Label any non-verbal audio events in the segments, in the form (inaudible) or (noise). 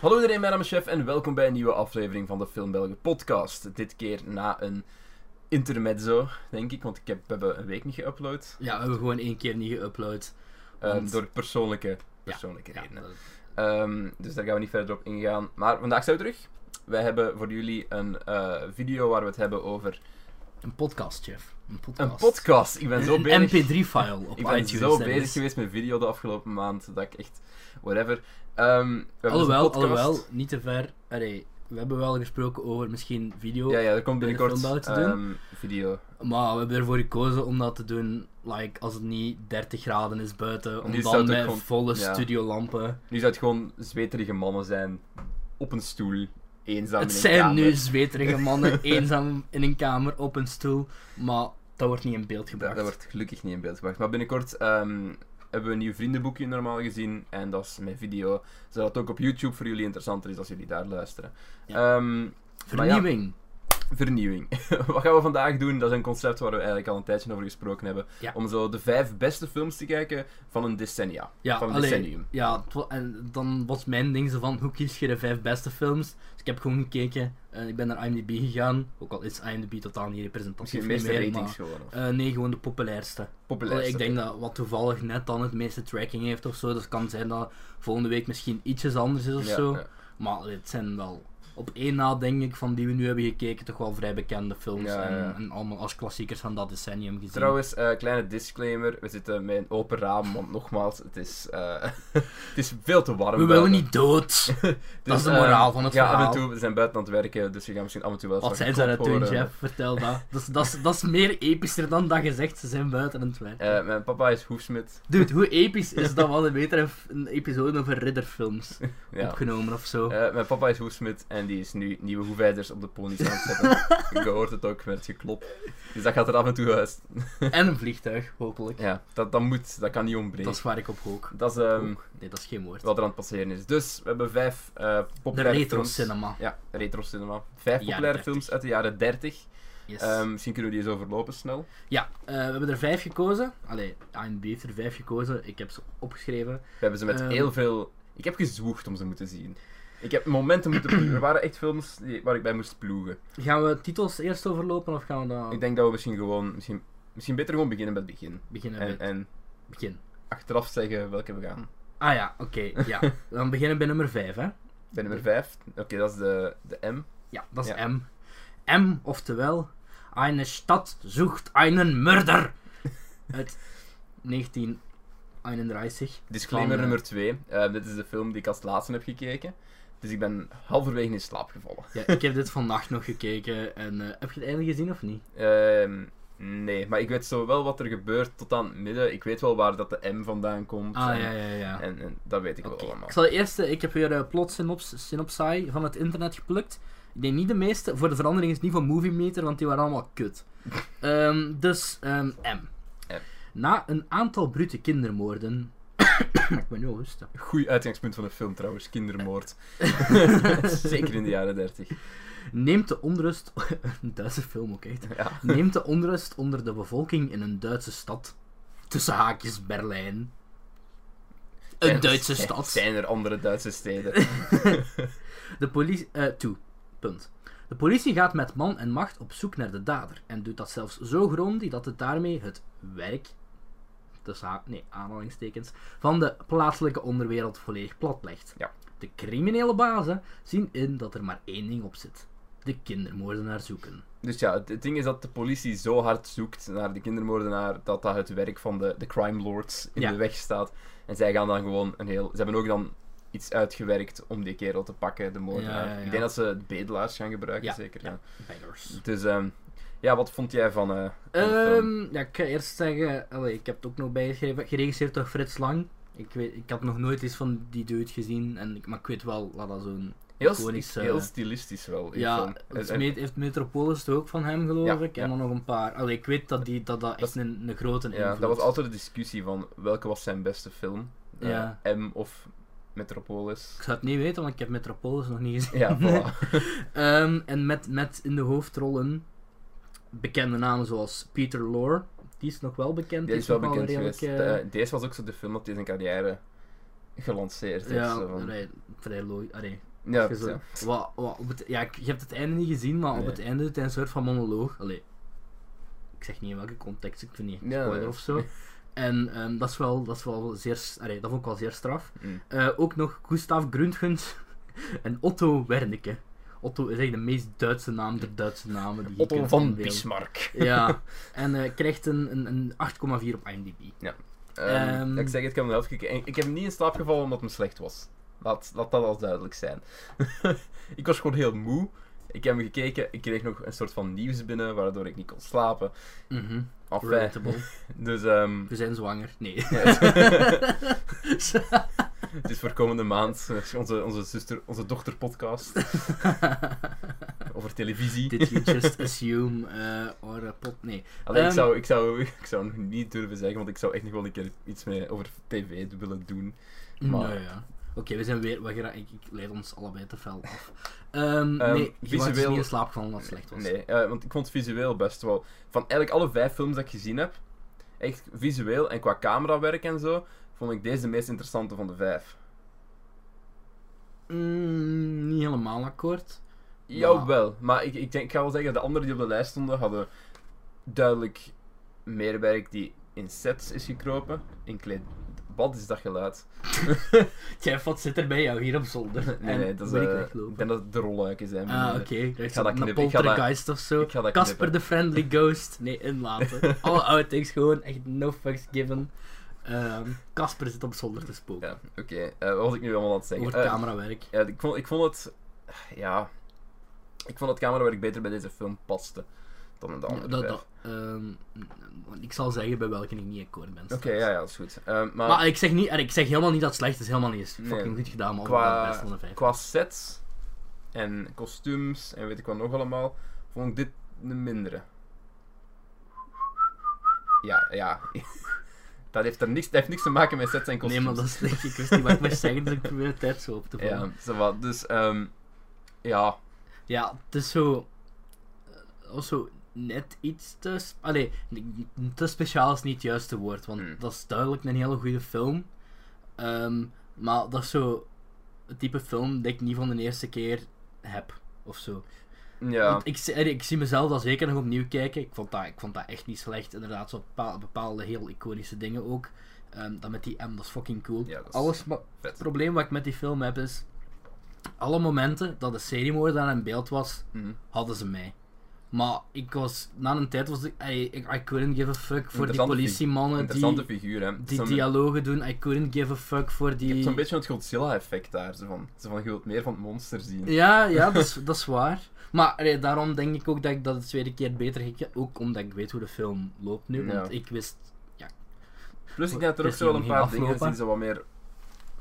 Hallo iedereen, mijn naam is Chef en welkom bij een nieuwe aflevering van de Film Belgen podcast. Dit keer na een intermezzo, denk ik, want ik heb, we hebben een week niet geüpload. Ja, we hebben gewoon één keer niet geüpload. Um, Want- door persoonlijke, persoonlijke Ja, redenen. Ehm, dus daar gaan we niet verder op ingaan. Maar vandaag zijn we terug. Wij hebben voor jullie een eh, video waar we het hebben over een podcast, Jeff. Een podcast. een podcast. Ik ben zo Een bezig. mp3-file op ik ben iTunes. zo dat bezig is. geweest met video de afgelopen maand dat ik echt whatever. Dus een Alhoewel, alhoewel, niet te ver. Allee, we hebben wel gesproken over misschien video. Ja, ja, er komt binnenkort te doen. ehm, video. Maar we hebben ervoor gekozen om dat te doen, like, als het niet 30 graden is buiten. Om dan met gewoon- volle ja. studiolampen. Nu zou het gewoon zweterige mannen zijn op een stoel, eenzaam Het in een zijn kamer. nu zweterige mannen, (laughs) eenzaam in een kamer op een stoel. Maar dat wordt niet in beeld gebracht. dat wordt gelukkig niet in beeld gebracht. Maar binnenkort ehm, hebben we een nieuw vriendenboekje normaal gezien. En dat is met video. Zodat het ook op YouTube voor jullie interessanter is als jullie daar luisteren. Ja. Ehm, Vernieuwing. Vernieuwing. (laughs) Wat gaan we vandaag doen? Dat is een concept waar we eigenlijk al een tijdje over gesproken hebben. Ja. Om zo de vijf beste films te kijken van een decennia. Ja, van een allee, decennium. Ja, en dan was mijn ding zo van, hoe kies je de vijf beste films? Dus ik heb gewoon gekeken, eh, ik ben naar IMDb gegaan, ook al is IMDb totaal niet representatief Misschien de meeste meer, ratings maar, gewoon. Eh, nee, gewoon de populairste. populairste. Allee, ik denk dat wat toevallig net dan het meeste tracking heeft of zo, dus het kan zijn dat volgende week misschien ietsjes anders is of Ja, zo. Maar het zijn wel, op één na denk ik, van die we nu hebben gekeken, toch wel vrij bekende films Ja, en, en allemaal als klassiekers van dat decennium gezien. Trouwens, eh, kleine disclaimer. We zitten met een open raam, want nogmaals, het is, eh, (laughs) het is veel te warm. we willen niet dood! Dus, (laughs) dat is de eh, moraal van het ja, verhaal. af en toe, we zijn buiten aan het werken, dus we gaan misschien af en toe wel Wat zijn ze aan het doen. Jeff? Vertel dat. (laughs) Dat is, dat, is, dat is meer epischer dan dat je zegt, ze zijn buiten aan het werken. Mijn papa is hoefsmid. Dude, hoe episch is dat? We hadden beter een, een episode over ridderfilms Ja. opgenomen of zo. Mijn papa is hoefsmid en die is nu nieuwe hoefijzers op de ponies aan het zetten. (laughs) Je hoort het ook met geklop. Dus dat gaat er af en toe uit. En een vliegtuig, hopelijk. Ja, dat, dat moet, dat kan niet ontbreken. Dat is waar ik op hoog. Dat is ehm, Hoog. Nee, dat is geen woord. wat er aan het passeren is. Dus we hebben vijf De populaire retro films. cinema. Ja, retro cinema. Vijf populaire 30. films uit de jaren 30. Yes. Ehm, misschien kunnen we die eens overlopen snel. ja, eh, we hebben er vijf gekozen. Allee, IMDb heeft er vijf gekozen. Ik heb ze opgeschreven. We hebben ze met Ehm. heel veel... Ik heb gezwoegd om ze moeten zien. Ik heb momenten moeten ploegen. Er waren echt films die, waar ik bij moest ploegen. Gaan we titels eerst overlopen of gaan we dan Ik denk dat we misschien gewoon... Misschien, misschien beter gewoon beginnen met het begin. beginnen En, met en begin? achteraf zeggen welke we gaan. Ah ja, oké. ja. (laughs) Dan beginnen we bij nummer vijf, hè. Bij nummer 5. Oké, dat is de, de M. Ja, dat is Ja. M. M, oftewel, eine Stadt sucht einen Mörder. (laughs) Uit 1931. Disclaimer Van, eh, nummer 2. dit is de film die ik als laatste heb gekeken. Dus ik ben halverwege in slaap gevallen. Ja, ik heb dit vannacht nog gekeken en eh, heb je het einde gezien of niet? Ehm, nee, maar ik weet zo wel wat er gebeurt tot aan het midden. Ik weet wel waar dat de M vandaan komt. Ah en, ja, ja, ja. En, en dat weet ik Oké, wel allemaal. Ik zal de eerste, ik heb weer uh, plot synops, synopsai van het internet geplukt. Ik denk niet de meeste, voor de verandering is het niet van Movie Meter, want die waren allemaal kut. (laughs) Ehm, dus, ehm, M. M. Na een aantal brute kindermoorden. Ik ben nu al rustig. Goeie uitgangspunt van de film trouwens, kindermoord. (laughs) Zeker in de jaren 30. Neemt de onrust. (laughs) een Duitse film ook echt. Ja. Neemt de onrust onder de bevolking in een Duitse stad. Tussen haakjes Berlijn. Een En Duitse stad. Zijn er andere Duitse steden? (laughs) De politie. eh toe. Punt. De politie gaat met man en macht op zoek naar de dader. En doet dat zelfs zo grondig dat het daarmee het werk. Nee, aanhalingstekens. Van de plaatselijke onderwereld volledig platlegt. Ja. De criminele bazen zien in dat er maar één ding op zit: de kindermoordenaar zoeken. Dus ja, het, het ding is dat de politie zo hard zoekt naar de kindermoordenaar dat dat het werk van de, de crime lords in Ja. de weg staat. En zij gaan dan gewoon een heel... Ze hebben ook dan iets uitgewerkt om die kerel te pakken, de moordenaar. Ja, ja, ja. Ik denk dat ze bedelaars gaan gebruiken, zeker. ja. Beggars. Dus ehm, ja, wat vond jij van, eh, van? Ehm, ja, ik ga eerst zeggen, allee, ik heb het ook nog bijgeschreven, geregisseerd door Frits Lang. Ik, weet, ik had nog nooit iets van die dude gezien, en, ik- maar ik weet wel wat dat zo'n Heel, iconisch, eh, heel stilistisch wel. Ja, het En- heeft Metropolis toch ook van hem, geloof Ja, ik. En ja. dan nog een paar. Allee, ik weet dat die, dat, dat Dat echt een, een grote ja, invloed dat was altijd de discussie van welke was zijn beste film. Eh, Ja. M of Metropolis. Ik zou het niet weten, want ik heb Metropolis nog niet gezien. Ja, voilà. (laughs) Ehm, en met, met in de hoofdrollen bekende namen zoals Peter Lorre. Die is nog wel bekend. Die is wel bekend redelijk, geweest. eh, De- deze was ook zo de film dat hij zijn carrière gelanceerd heeft. ja, zo van- allee, vrij. Allee, Ja, Je zo- ja. wat, wat, op het, ja, ik- je hebt het einde niet gezien, maar op het einde doet hij een soort van monoloog. Allee, ik zeg niet in welke context, ik vind niet Ja, spoiler nee. of zo. (laughs) En ehm, dat, is wel, dat is wel zeer, allee, dat vond ik wel zeer straf. Mm. Eh, ook nog Gustav Grundgens (laughs) en Otto Wernicke. Otto is echt de meest Duitse naam der Duitse namen die je Otto van inbeelden. Bismarck. Ja, (laughs) en eh, krijgt een, een, een 8,4 op IMDb. Ehm, Ehm. ik zeg het, ik heb hem gekeken. En Ik heb hem niet in slaap gevallen omdat het me slecht was. Laat, laat dat al duidelijk zijn. (laughs) ik was gewoon heel moe. Ik heb hem gekeken, ik kreeg nog een soort van nieuws binnen, waardoor ik niet kon slapen. Enfin, Relatable. (laughs) dus ehm, We zijn zwanger. Nee. (laughs) het is voor komende maand eh, onze, onze, zuster, onze dochterpodcast (laughs) over televisie. Did you just assume eh or a pot? Nee. Allee, ik, Ehm. zou, ik, zou, ik zou nog niet durven zeggen, want ik zou echt nog wel een keer iets mee over tv willen doen. Maar- Nou ja. Oké, we zijn weer. We ik, ik leid ons allebei te fel af. Ehm, Ehm, nee, je was dus visueel- niet in slaap gevallen dat het slecht was. Nee, eh, want ik vond het visueel best wel... Van eigenlijk alle vijf films dat ik gezien heb, echt visueel en qua camerawerk en zo, vond ik deze de meest interessante van de vijf. Mm, niet helemaal akkoord. Jawel, maar ik, ik, denk, ik ga wel zeggen, de anderen die op de lijst stonden, hadden duidelijk meer werk die in sets is gekropen. In kleed... Wat is dat geluid? (laughs) Jeff, wat zit er bij jou hier op zolder? Nee, nee, dat is, moet ik eh, ik denk dat het de rolluiken zijn. Ah, oké. Ik ga dat knippen. Ik ga dat- poltergeist of zo. Ik ga dat Casper the Friendly Ghost. Nee, inlaten. (laughs) Alle outtakes gewoon. Echt no fucks given. Ehm, Casper zit op zolder te spoken. Ja, oké. Eh, wat was ik nu allemaal aan het zeggen? Over het Eh, camerawerk. Ja, ik vond, ik vond het... Ja... Ik vond het camerawerk beter bij deze film paste dan in de andere Dat, dat, ehm, ik zal zeggen bij welke ik niet akkoord ben. Oké, ja, ja, dat is goed. Ehm, maar Maar ik zeg, niet, en ik zeg helemaal niet dat het slecht is, helemaal niet. Nee. fucking goed gedaan, maar Qua- best van de vijf. qua sets en kostuums en weet ik wat nog allemaal, vond ik dit een mindere. Ja, ja. Dat, heeft er niks, dat heeft niks te maken met sets en kostuums. Nee, maar dat is denk ik, ik wist niet wat ik moest zeggen, dus ik probeer de tijd zo op te vallen. Ja, zo wat. Dus, ehm ja. Ja, het is zo... eh, Also, net iets te... Allee, te speciaal is niet het juiste woord, want Hmm. dat is duidelijk een hele goede film. Ehm, maar dat is zo het type film dat ik niet van de eerste keer heb, of zo. Ja. Want ik, ik zie mezelf dat zeker nog opnieuw kijken. Ik vond dat, ik vond dat echt niet slecht. Inderdaad, zo bepaal- bepaalde heel iconische dingen ook. Ehm, dat met die M, dat is fucking cool. Ja, dat is Alles, maar vet. het probleem wat ik met die film heb is... Alle momenten dat de seriemoordenaar in beeld was, Mhm. hadden ze mij. Maar ik was... Na een tijd was ik... I, I couldn't give a fuck voor die politiemannen Interessante die, figuur, hè. die dialogen doen. I couldn't give a fuck voor Je hebt die... zo'n beetje het Godzilla-effect daar. Zo van, zo van, je wilt meer van het monster zien. Ja, ja, dat is, dat is waar. Maar allee, daarom denk ik ook dat ik dat de tweede keer beter gekeken Ook omdat ik weet hoe de film loopt nu. Want Ja. ik wist... Plus, ik denk dat er ook zo wel een paar dingen die zo wat meer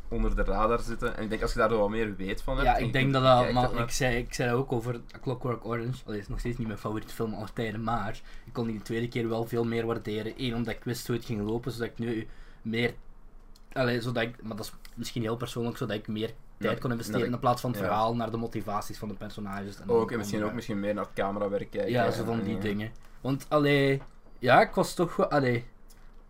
onder de radar zitten. En ik denk als je daar wat meer weet van hebt. Ja, ik je denk dat dat... Maar ik zei, ik zei ook over A Clockwork Orange. Allee, is nog steeds niet mijn favoriete film aller tijden. Maar ik kon die de tweede keer wel veel meer waarderen. Eén, omdat ik wist hoe het ging lopen. Zodat ik nu meer... Allee, zodat ik... Maar dat is misschien heel persoonlijk. Zodat ik meer tijd Ja, kon investeren de- in plaats van het ja. verhaal. Naar de motivaties van de personages. En Ook, dan en misschien ook andere- misschien meer naar het camerawerk kijken. Ja, zo van die eh, dingen. Want, allee, ja, ik was toch allee,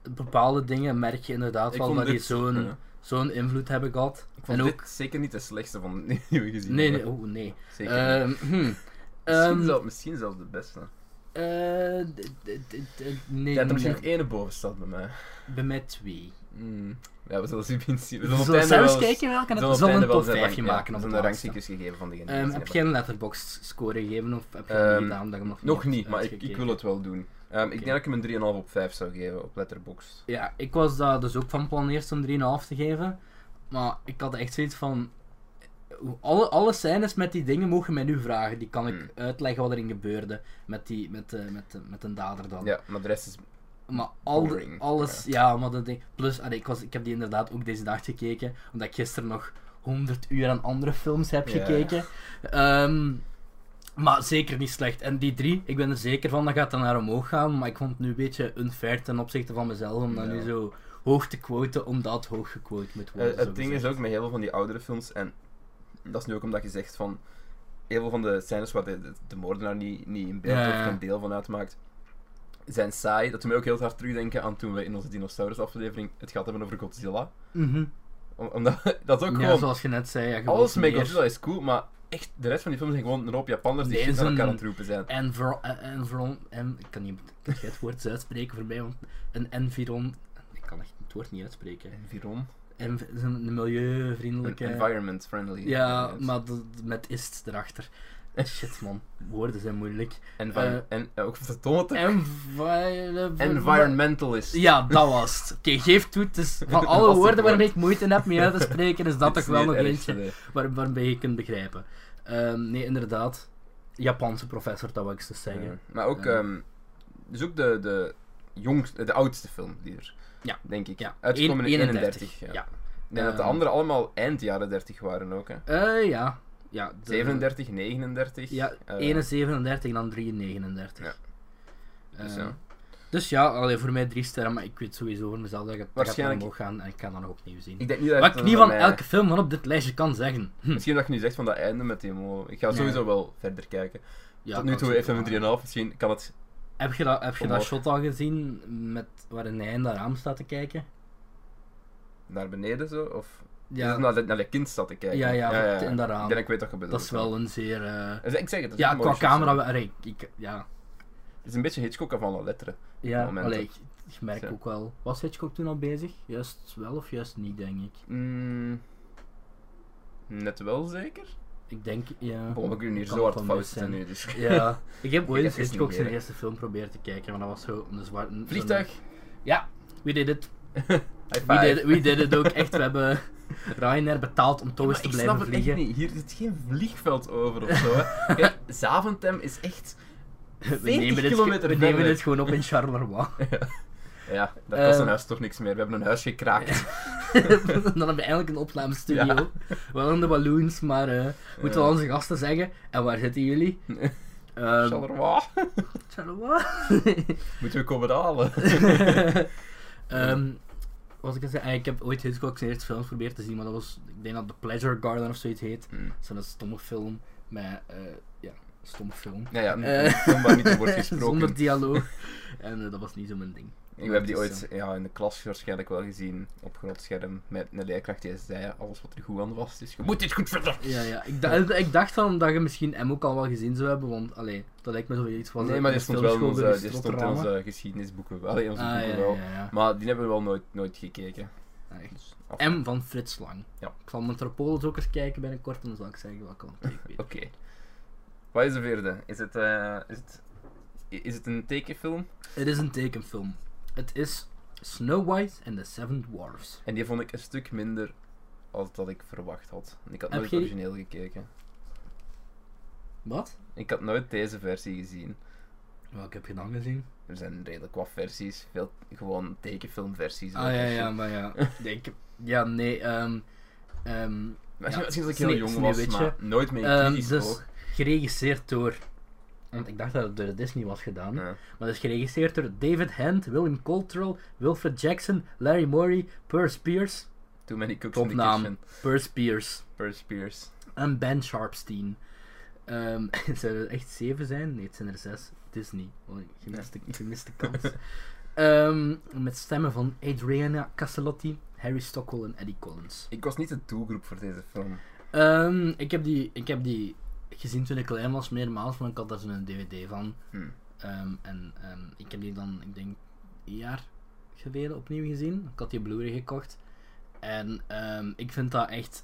bepaalde dingen merk je inderdaad Ik wel dat dit- zo'n ja. Zo'n invloed hebben gehad. Ik vond en dit ook, zeker niet de slechtste van die (laughs) we gezien nee, nee, oh nee. Zeker niet. Ehm, hm. Misschien, Ehm, zelf, misschien zelfs de beste. eh, d- nee, Ja, er misschien nog één boven staat bij mij. bij mij twee. Hmm. Ja, we zullen zien. We zullen We zullen zelfs kijken welke we het zullen op zal het een top zijn 5 rank- maken ja, op we zullen rangstukjes gegeven van Ehm, die we heb jij een letterbox score gegeven of heb je Ehm, dat niet gedaan je nog niet Nog niet, maar ik, ik wil het wel doen. Ehm, Ik denk dat ik hem een 3,5 op 5 zou geven op Letterboxd. Ja, ik was daar dus ook van plan eerst een 3,5 te geven. Maar ik had echt zoiets van. Alle, alle scènes met die dingen mogen mij nu vragen. Die kan ik Hmm. uitleggen wat erin gebeurde. Met, die, met, eh, met, eh, met een dader dan. Ja, maar de rest is... Maar al de- alles, ja, maar dat ding. Plus, allee, ik, was, ik heb die inderdaad ook deze dag gekeken. Omdat ik gisteren nog 100 uur aan andere films heb gekeken. Ehm, maar zeker niet slecht. En die drie, ik ben er zeker van dat gaat dan naar omhoog gaan. Maar ik vond het nu een beetje unfair ten opzichte van mezelf. Om dat Ja. nu zo hoog te quoten, omdat hoog gequote moet worden. Eh, het ding is ook met heel veel van die oudere films, en dat is nu ook omdat je zegt van... Heel veel van de scènes waar de, de, de moordenaar niet, niet in beeld Ja, of geen deel van uitmaakt, zijn saai. Dat doet mij ook heel hard terugdenken aan toen we in onze dinosaurus aflevering het gehad hebben over Godzilla. Mhm. Om- Omdat (laughs) dat is ook Ja, gewoon... zoals je net zei. Ja, Alles met. Godzilla is cool, maar echt, de rest van die film zijn gewoon een hoop Japanners die Nee, shit naar elkaar aan het roepen zijn. Enviro- en- environ- en, ik kan niet het woord uitspreken voor mij, want een environ... Ik kan echt het woord niet uitspreken. Environ. En, een milieuvriendelijke... environment friendly. Ja, maar met ist erachter. Shit man, woorden zijn moeilijk. Envi eh, en, ja, ook. Envi- Environmentalist. Ja, dat was het. Oké, geef toe. Van (laughs) alle woorden woord. waarmee ik moeite heb mee uit te spreken, is dat (laughs) toch wel nog eentje nee. waar, waarbij je kunt begrijpen. Ehm, nee, inderdaad. Japanse professor, dat wil ik dus zeggen. Ja. Maar ook, Ja. ehm, dus ook de, de, jongste, de oudste film die er, Ja. denk ik. Ja, Uitgekomen in 31. 31. Ja. Ik denk dat de Ehm. andere allemaal eind jaren 30 waren ook. Hè. Eh, ja. Ja de- 37, 39. Ja, eh, 31 en dan 3 39. Ja. Dus Eh, ja. Dus ja, allee, voor mij drie sterren, maar ik weet sowieso voor mezelf dat ik het Waarschijnlijk- omhoog gaan en ik kan dan nog opnieuw zien. Ik denk niet dat Wat ik niet van van mij- elke film van op dit lijstje kan zeggen. Hm. Misschien dat je nu zegt van dat einde met die mo. Ik ga sowieso wel verder kijken. Ja, Tot nu toe even een wel. 3,5. Misschien kan het Heb je dat, heb je dat shot al gezien met, waarin hij in dat raam staat te kijken? naar beneden zo. Of Ja, ja. naar, de, naar de kind staat te kijken. Ja, ja, in dat raam. Ik denk ik weet wat je bedoelt. dat is wel een zeer... eh, Dus ik zeg het. dat is ja, een qua camera... allee, ik, ja, Het is een beetje Hitchcock van la lettre. ja allee, ik, ik merk ook wel... Was Hitchcock toen al bezig? Juist wel of juist niet, denk ik. Mm, net wel zeker? Ik denk, ja... Bon, we kunnen hier kan zo hard wel fout zijn. nu. Dus. (laughs) Ja, (laughs) ik heb ooit Ik Hitchcock zijn eerste film proberen te kijken, maar dat was zo een zwart... een- Vliegtuig. Ja, we did it. (laughs) We did, we did it ook (laughs) echt. We hebben Ryanair betaald om toch eens te ik blijven snap het vliegen. echt niet. Hier zit geen vliegveld over of zo. Kijk, (laughs) Zaventem is echt We 40 nemen, het, kilometer we nemen gewoon op in Charleroi. (laughs) Ja, dat kost een Ehm. huis toch niks meer. We hebben een huis gekraakt. dan hebben we eigenlijk een opnamestudio. Ja. Wel in de balloons, maar eh, moeten we Ja. onze gasten zeggen. En waar zitten jullie? Ehm, Charleroi. Charleroi. Moeten we komen halen. Ehm, wat ik, zeggen? ik heb ooit Hitchcock zijn eerste films geprobeerd te zien, maar dat was, ik denk dat The Pleasure Garden of zoiets heet. Hmm. Zo'n stomme film met, eh, ja, stomme film. Ja, ja, Eh. een film waar niet wordt (laughs) gesproken. Zonder dialoog. En eh, dat was niet zo mijn ding. We hebben die ooit ja, in de klas waarschijnlijk wel gezien op groot scherm met een leerkracht die zei alles wat er goed aan was. Dus je moet dit goed verder. Ja, ja. Ik, dacht, (laughs) ik dacht van dat je misschien hem ook al wel gezien zou hebben, want allee, dat lijkt me zoiets van. Nee, maar die stond wel in onze, geweest, die stond in onze geschiedenisboeken. wel. Allee, in onze Ah, boeken ja, wel. ja, ja. Maar die hebben we wel nooit, nooit gekeken. Echt. Dus, M van Frits Lang. Ja. Ik zal Metropolis ook eens kijken binnenkort en dan zal ik zeggen welke ik weet. Oké. Wat is de vierde? Is het, eh, is het, is het een tekenfilm? Het is een tekenfilm. Het is Snow White and the Seven Dwarfs. En die vond ik een stuk minder als dat ik verwacht had. En Ik had Heb nooit je- origineel gekeken. Wat? Ik had nooit deze versie gezien. Welke heb je dan gezien? Er zijn redelijk wat versies. Veel gewoon tekenfilmversies. Ah ja, ja, maar ja. (laughs) Denk, ja, nee. ehm ehm Misschien, Ja, misschien dat ik Sne- heel jong was, Sneeuwwitje. maar nooit meer Ehm, kritisch dus geregisseerd door. Want ik dacht dat het door Disney was gedaan. Ja. Maar het is geregisseerd door David Hand, William Coultrell, Wilfred Jackson, Larry Morey, Perce Pierce. Too many cooks in the kitchen. Perce Pierce. Pierce. En Ben Sharpstein. (laughs) Zou er echt zeven zijn? Nee, het zijn er zes. Disney. Oh, je, mist de, kans. (laughs) Ehm, met stemmen van Adriana Castellotti, Harry Stockwell en Eddie Collins. Ik was niet de doelgroep voor deze film. Ehm, ik, heb die, ik heb die gezien toen ik klein was, meermaals, maar ik had daar zo'n DVD van. Hm. Ehm, en ehm, ik heb die dan, ik denk, een jaar geleden opnieuw gezien. Ik had die Blu-ray gekocht. En ehm, ik vind dat echt.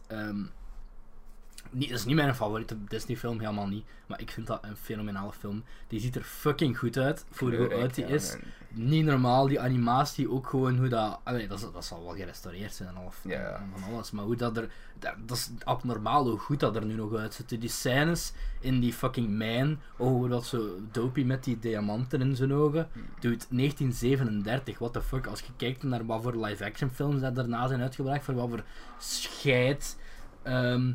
Niet, dat is niet mijn favoriete Disney-film, helemaal niet. Maar ik vind dat een fenomenale film. Die ziet er fucking goed uit voor hoe oud die ja, is. Niet normaal, die animatie, ook gewoon hoe dat. Allee, dat, is- dat zal wel gerestaureerd zijn en al, en van alles. Maar hoe dat er. Dat, dat is abnormaal hoe goed dat er nu nog uitziet. Die scènes in die fucking mijn. Oh, hoe dat zo dopey met die diamanten in zijn ogen. Dude, 1937, what the fuck. Als je kijkt naar wat voor live-action films dat daarna zijn uitgebracht, voor wat voor scheid ehm,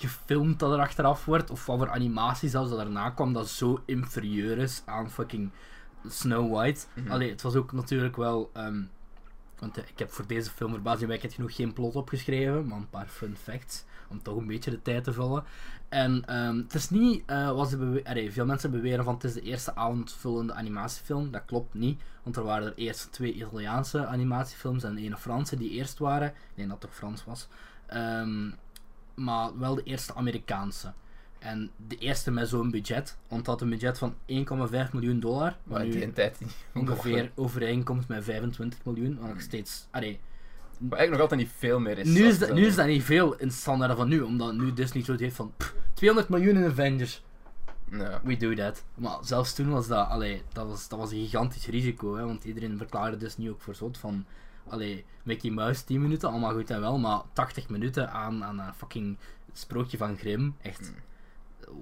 gefilmd dat er achteraf wordt, of wat voor animatie zelfs dat daarna kwam, dat zo inferieur is aan fucking Snow White. Mhm. Allee, het was ook natuurlijk wel... ehm, Want eh, ik heb voor deze film verbazingwekkend genoeg geen plot opgeschreven, maar een paar fun facts. Om toch een beetje de tijd te vullen. En ehm, het is niet, eh, wat ze bewe- allee, veel mensen beweren van het is de eerste avondvullende animatiefilm. Dat klopt niet, want er waren er eerst twee Italiaanse animatiefilms en een Franse die eerst waren. Ik denk dat het toch Frans was. Ehm, maar wel de eerste Amerikaanse. En de eerste met zo'n budget, want had een budget van 1,5 miljoen dollar. Maar Wat in nu die tijd (laughs) ongeveer overeenkomt met 25 miljoen. Wat nog steeds. Allee, Maar eigenlijk nog altijd niet veel meer is. nu, is dat, nu is dat niet veel in standaard van nu, omdat nu Disney zo heeft van pff, 200 miljoen in Avengers. We do that. Maar zelfs toen was dat, allee, dat was, dat was een gigantisch risico, hè, want iedereen verklaarde Disney ook voor zot van. Allee, Mickey Mouse 10 minuten, allemaal goed en wel, maar 80 minuten aan, aan een fucking sprookje van Grimm. Echt.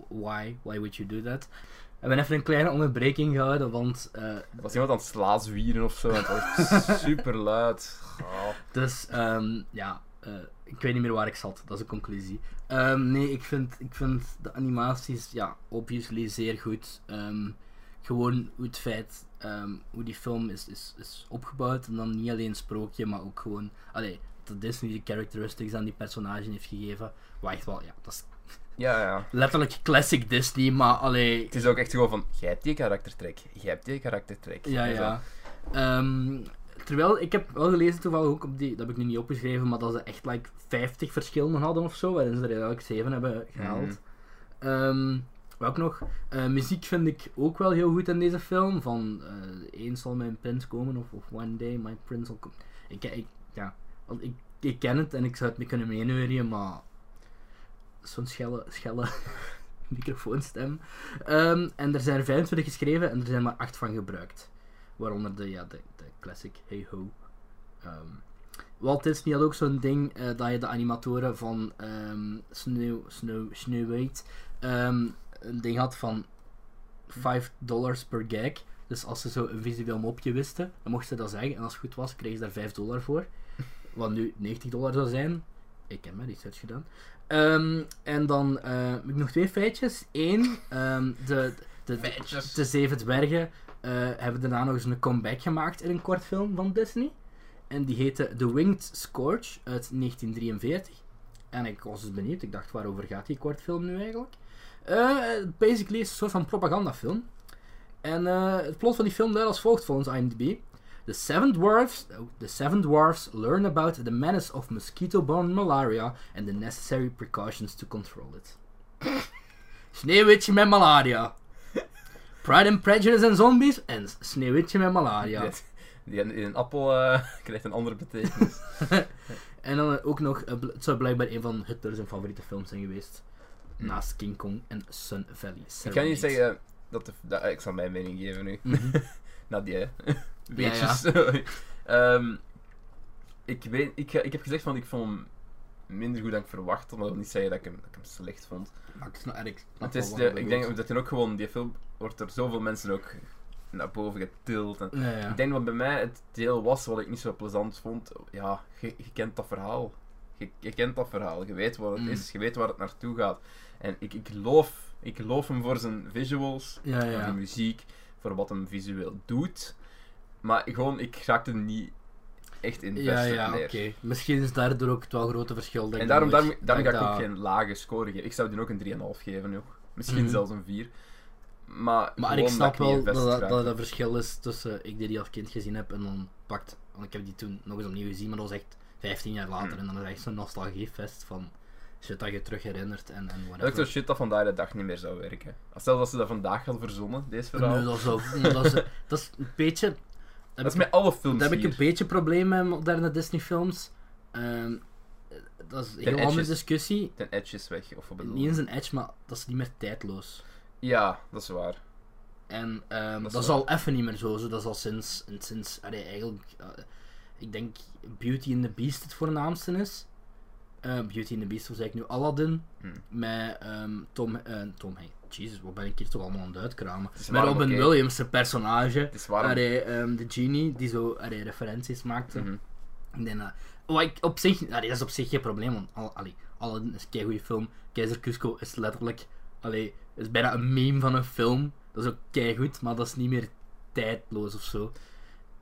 Why? Why would you do that? We hebben even een kleine onderbreking gehouden, want Er was iemand aan het slaazwieren of zo. Het was (laughs) super luid. Oh. Dus, ehm, ja, eh, ik weet niet meer waar ik zat. Dat is de conclusie. Ehm, nee, ik vind, ik vind de animaties, ja, obviously zeer goed. Ehm, gewoon het feit, ehm, hoe die film is, is, is opgebouwd. En dan niet alleen sprookje, maar ook gewoon, allee, dat Disney de characteristics aan die personage heeft gegeven. Waar echt wel, ja, dat is Ja, ja. letterlijk classic Disney, maar allee, Het is ook echt gewoon van, jij hebt die karaktertrek, jij hebt die karaktertrek. Ja, En ja. Ehm, terwijl, ik heb wel gelezen toevallig ook op die, dat heb ik nu niet opgeschreven, maar dat ze echt like 50 verschillende hadden of zo, waarin ze er eigenlijk 7 hebben gehaald. Mhm. Ehm, wat ook nog, eh, muziek vind ik ook wel heel goed in deze film, van eh eens zal mijn prins komen, of, of one day my prince will come. Ik, ik, ja, ik, ik ken het en ik zou het me kunnen meeneurien, maar zo'n schelle, schelle (laughs) microfoonstem. Ehm, en er zijn 25 geschreven en er zijn maar 8 van gebruikt. Waaronder de, ja, de, de classic Hey Ho. Ehm, Walt Disney had ook zo'n ding eh, dat je de animatoren van ehm Snow, Snow, Sneeuwwit ehm, een ding had van 5 dollars per gag. Dus als ze zo een visueel mopje wisten, dan mochten ze dat zeggen. En als het goed was, kregen ze daar 5 dollar voor. Wat nu 90 dollar zou zijn. Ik heb mijn research gedaan. Ehm, en dan heb ik nog twee feitjes. Eén, ehm, de, de, de, Zeven Dwergen eh, hebben daarna nog eens een comeback gemaakt in een kortfilm van Disney. En die heette The Winged Scourge uit 1943. En ik was dus benieuwd, ik dacht waarover gaat die kortfilm nu eigenlijk? Eh, basically is een soort van propagandafilm. En eh, het plot van die film luidt als volgt volgens IMDb. The seven dwarfs, oh, the seven dwarfs learn about the menace of mosquito-borne malaria and the necessary precautions to control it. (laughs) Sneeuwwitje met malaria. Pride and Prejudice en zombies en Sneeuwwitje met malaria. Die, die in, een appel eh, (laughs) krijgt een andere betekenis. (laughs) En dan ook nog, het zou blijkbaar een van Hitler zijn favoriete films zijn geweest. Naast King Kong en Sun Valley. ik kan niet zeggen dat, de, dat ik zal mijn mening geven nu. (laughs) Hè. Ja. Ehm, ik, weet, ik, ik heb gezegd van ik vond hem minder goed dan ik verwacht, maar dat wil niet zeggen dat ik hem, dat ik hem slecht vond. Maar ik snap, ik snap Het is de, je ik denk dat hij ook gewoon, die film wordt door zoveel mensen ook naar boven getild. En Ja, ja. Ik denk wat bij mij het deel was wat ik niet zo plezant vond. Ja, je, je kent dat verhaal. Je, je kent dat verhaal. Je weet wat het Mm. is. Je weet waar het naartoe gaat. En ik, ik, loof, ik loof hem voor zijn visuals, Ja, voor ja. de muziek, voor wat hem visueel doet. Maar gewoon, ik raakte er niet echt Ja, invested ja, oké. Misschien is daardoor ook het wel grote verschil. En daarom, daarom, daarom ga ik ook dat- geen lage score geven. Ik zou die ook een 3,5 geven. Misschien Mhm. zelfs een 4. Maar, Maar ik snap wel dat dat, dat raakte. dat verschil is tussen ik die die als kind gezien heb en dan pakt. Want ik heb die toen nog eens opnieuw gezien, maar dat was echt 15 jaar later. Hmm. En dan is echt zo'n nostalgiefest van shit dat je terug herinnert en, en Dat is ook whatever. zo shit dat vandaag de dag niet meer zou werken. Als stel dat ze dat vandaag hadden verzonnen, deze verhaal. Nee, dat, dat, is, (laughs) dat is een beetje. dat is met alle films Daar heb ik een beetje probleem met moderne Disney films. Ehm, dat is een heel andere discussie. Ten edge is weg, of wat bedoel Niet eens een edge, maar dat is niet meer tijdloos. Ja, dat is waar. En ehm, Dat is al even niet meer zo. zo. Dat is al sinds, sinds allee, eigenlijk, eh, ik denk Beauty and the Beast het voornaamste is. Eh, Beauty and the Beast was eigenlijk nu Aladdin. Hm. Met ehm, Tom, eh Tom, hey, Jesus, wat ben ik hier toch allemaal aan het uitkramen. is Met Robin. Williams, zijn personage. Allee, ehm, de genie, die zo allee, referenties maakte. Ik denk dat... Wat ik op zich... allee, dat is op zich geen probleem, want al, allee, Aladdin is een goede film. Keizer Cusco is letterlijk... Allee, is bijna een meme van een film. Dat is ook goed, maar dat is niet meer tijdloos of zo.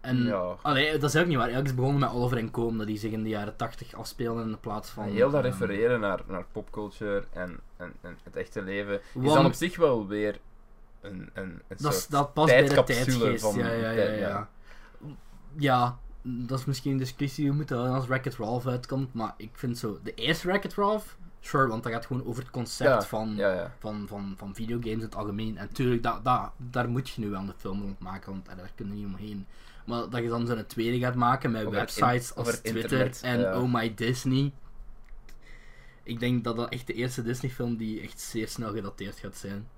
En, Ja. allee, dat is ook niet waar. Eigenlijk is begonnen met Oliver en Coom, dat die zich in de jaren 80 afspelen in de plaats van... heel dat ehm, refereren naar, naar popculture en, en, en het echte leven is dan op zich wel weer een, een, een soort dat past bij de tijdsgeest. van ja, ja, ja, ja. Ja, dat is misschien een discussie die we moeten houden als Wreck-It Ralph uitkomt. Maar ik vind zo, de eerste Wreck-It Ralph, sure, want dat gaat gewoon over het concept Ja, van, Ja, ja. van, van, van videogames in het algemeen. En tuurlijk, dat, dat, daar moet je nu wel een film rond maken, want daar kun je niet omheen. Maar dat je dan zo'n tweede gaat maken met Over websites in- als Twitter internet, en ja. Oh My Disney. Ik denk dat dat echt de eerste Disney-film die echt zeer snel gedateerd gaat zijn.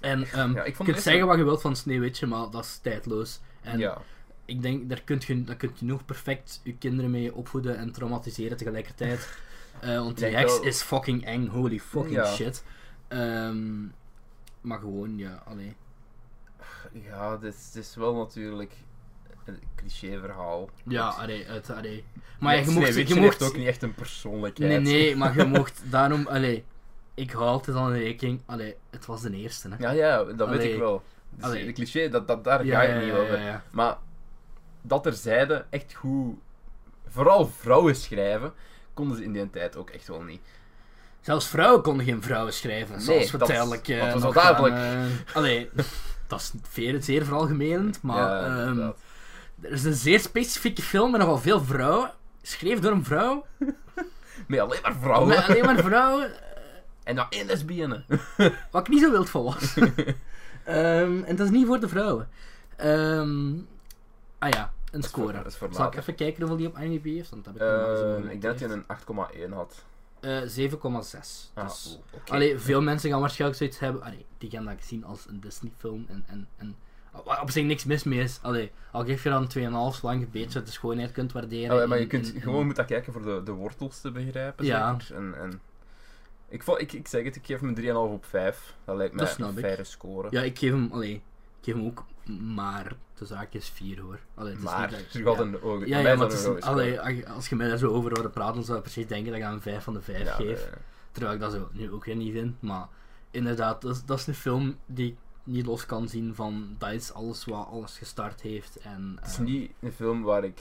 En ehm, Ja, ik je kunt zeggen wat je wilt van Sneeuwwitje, maar dat is tijdloos. En ja. ik denk, daar kunt je, daar kunt je nog perfect je kinderen mee opvoeden en traumatiseren tegelijkertijd. (laughs) Eh, want die heks wel- is fucking eng, holy fucking Ja. shit. Ehm, maar gewoon, ja, allee. Ja, is, het is wel natuurlijk cliché verhaal. Ja, allee, het, allee. Maar je mocht... Je mocht ook niet echt een persoonlijkheid. nee, nee, maar je mocht daarom, allee. Ik hou altijd aan de rekening, allee, het was de eerste, hè. Ja, ja, dat weet ik wel. Dus Allee. De cliché, dat, dat, daar Ja, ga je ja, niet over. ja. Maar dat er zeiden, echt goed, vooral vrouwen schrijven, konden ze in die tijd ook echt wel niet. Zelfs vrouwen konden geen vrouwen schrijven, zoals we dat is- duidelijk... eh, dat was al duidelijk. eh, allee, (laughs) dat is zeer, zeer veralgemenend, maar... ja, ehm. Er is een zeer specifieke film met nogal veel vrouwen. Geschreven door een vrouw. (laughs) Met alleen maar vrouwen. Met alleen maar vrouwen. (laughs) En dan één lesbienne. Wat ik niet zo wild van was. (laughs) Ehm, en dat is niet voor de vrouwen. Ehm, ah ja, een is voor- score. dat is Zal ik even kijken hoeveel die op IMDb heeft? Want dat heb ik Ehm, ik denk dat hij een 8,1 had. Eh, 7,6. Ah, dus, allee, veel mensen gaan waarschijnlijk zoiets hebben. Allee, die gaan dat zien als een Disney-film. En, en, en waar op zich niks mis mee is. Allee, al geef je dan 2,5 zolang je een beetje de schoonheid kunt waarderen. Oh, maar je in- kunt in- in- gewoon moeten kijken voor de, de wortels te begrijpen. Ja. Zeker. En, en ik, ik, ik zeg het, ik geef hem een 3,5 op 5. Dat lijkt mij Dat een ik. faire score. Ja, ik geef hem, allee, ik geef hem ook maar de zaak is 4 hoor. Allee, het is maar niet dat ik- ja. een ogen. Ja, ja, maar is, allee, als- je mij daar zo over hoort praten, dan zou je precies denken dat ik aan een 5 van de 5 score. geef. Eh, Terwijl ik dat zo nu ook weer niet vind. Maar inderdaad, dat is, dat is een film die ik niet los kan zien van dat is alles wat alles gestart heeft. En, Het is eh, niet een film waar ik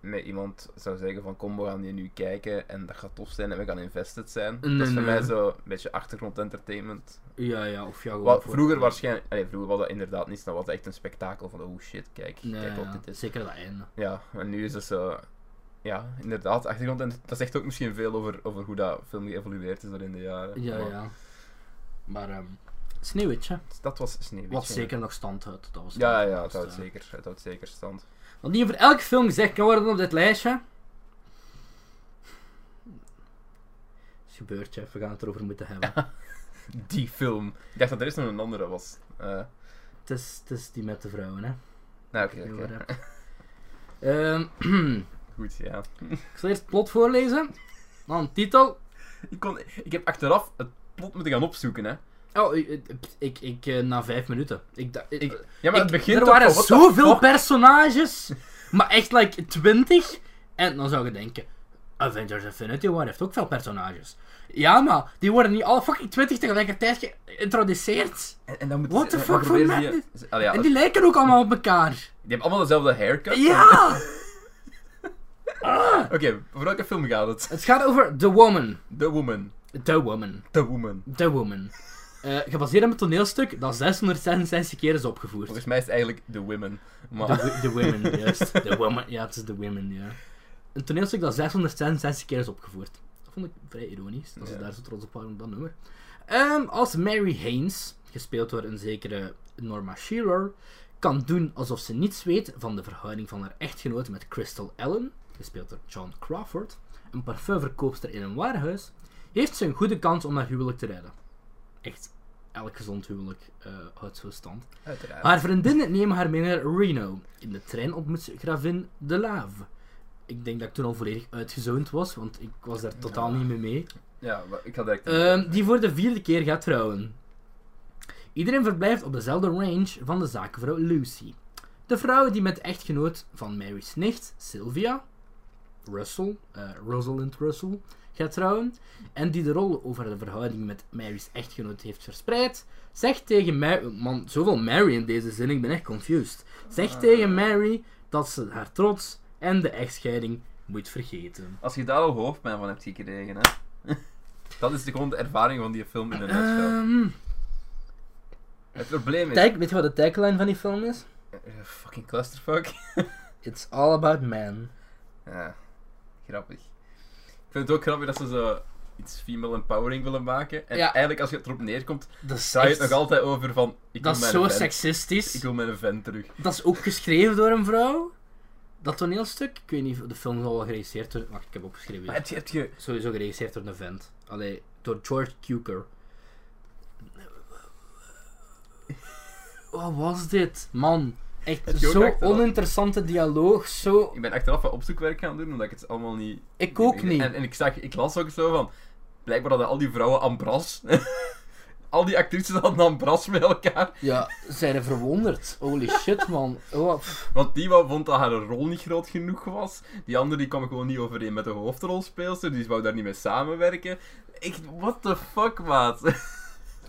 met iemand zou zeggen van kom we gaan die nu kijken en dat gaat tof zijn en we gaan invested zijn. Nee, dat is voor nee. mij zo een beetje achtergrond entertainment. Ja, ja, of ja, gewoon. Wat vroeger waarschijnlijk, allee, vroeger was dat inderdaad niet, dan was echt een spektakel van oh shit, kijk, Nee, kijk wat ja, dit is. zeker dat einde. Ja, en nu is het zo, ja, inderdaad, achtergrond en dat zegt ook misschien veel over, over hoe dat film geëvolueerd is door in de jaren. Ja, Maar ja. Maar, ehm Sneeuwwitje, Dat was Sneeuwwitje. wat zeker nog stand houdt. Dat was Ja, dat ja, het houdt de- zeker, het houdt zeker stand. Wat niet over elke film gezegd kan worden op dit lijstje. is gebeurd, Jeff. We gaan het erover moeten hebben. (laughs) Die film. Ik dacht dat er eerst nog een andere was. Eh het, is, het is die met de vrouwen, hè. nou, oké. (laughs) Ehm, (clears throat) Goed, ja. ik zal eerst het plot voorlezen. Dan titel. Ik, kon, ik heb achteraf het plot moeten gaan opzoeken, hè. Oh, ik, ik, eh, na vijf minuten. Ik, Ik- Ja, maar ik- het begint er waren the zoveel personages, maar echt like 20. En dan zou je denken: Avengers Infinity War heeft ook veel personages. Ja, maar die worden niet alle fucking 20 tegelijkertijd geïntroduceerd. En, en dan moet What the dan fuck die- Allee, ja, En die lijken ook allemaal op elkaar. die hebben allemaal dezelfde haircut. Ja! (laughs) Ah! Oké, voor welke film gaat het? Het gaat over The Woman. The Woman. The Woman. The Woman. The Woman. Eh, gebaseerd op een toneelstuk dat 666 keer is opgevoerd. Volgens mij is het eigenlijk The Women. Maar... The, Women, juist. The Woman, ja, het is The Women, ja. Een toneelstuk dat 666 keer is opgevoerd. Dat vond ik vrij ironisch, dat ze Ja. daar zo trots op waren op dat nummer. Ehm, als Mary Haynes, gespeeld door een zekere Norma Shearer, kan doen alsof ze niets weet van de verhouding van haar echtgenoot met Crystal Allen, gespeeld door John Crawford, een parfumverkoopster in een warenhuis, heeft ze een goede kans om haar huwelijk te redden. Echt, elk gezond huwelijk eh, houdt zo stand. Uiteraard. Haar vriendinnen nemen haar mee naar Reno. In de trein ontmoet ze gravin de Lave. Ik denk dat ik toen al volledig uitgezoond was, want ik was daar totaal Ja. niet mee mee. Ja, maar ik had direct... Ehm, die voor de vierde keer gaat trouwen. Iedereen verblijft op dezelfde range van de zakenvrouw Lucy. De vrouw die met echtgenoot van Mary's nicht, Sylvia, Russell, eh, Rosalind Russell, gaat trouwen, en die de rol over de verhouding met Mary's echtgenoot heeft verspreid, zegt tegen Mary... Man, zoveel Mary in deze zin, ik ben echt confused. Zegt Ah. tegen Mary dat ze haar trots en de echtscheiding moet vergeten. Als je daar al hoofdpijn van hebt gekregen, hè. (laughs) Dat is de, gewoon de ervaring van die film in een nutshell. Ehm, Het probleem is... tag- weet je wat de tagline van die film is? Eh, fucking clusterfuck. (laughs) It's all about man. Ja, grappig. Ik vind het ook grappig dat ze zo iets female empowering willen maken. En Ja. eigenlijk, als je het erop neerkomt, Dat is, draai je het nog altijd over van... Ik dat wil is mijn zo vent. seksistisch. Ik wil mijn vent terug. Dat is ook geschreven door een vrouw. Dat toneelstuk. Ik weet niet, of de film zal wel geregisseerd worden. Wacht, ik heb opgeschreven. Maar heb je... Heb je Sowieso geregisseerd door een vent. Allee, door George Cukor. (laughs) Wat was dit? Man, echt Heb je ook zo achteraf- oninteressante dialoog. Zo... ik ben achteraf wat opzoekwerk gaan doen, omdat ik het allemaal niet... Ik ook niet. En, en ik, zag, ik las ook zo van... Blijkbaar hadden al die vrouwen Ambras. (laughs) al die actrices hadden Ambras met elkaar. Ja, zijn verwonderd. Holy shit, man. Oh. Want die vond dat haar rol niet groot genoeg was. Die andere die kwam gewoon niet overeen met de hoofdrolspeelster. Die wou daar niet mee samenwerken. Echt, what the fuck, maat. (laughs)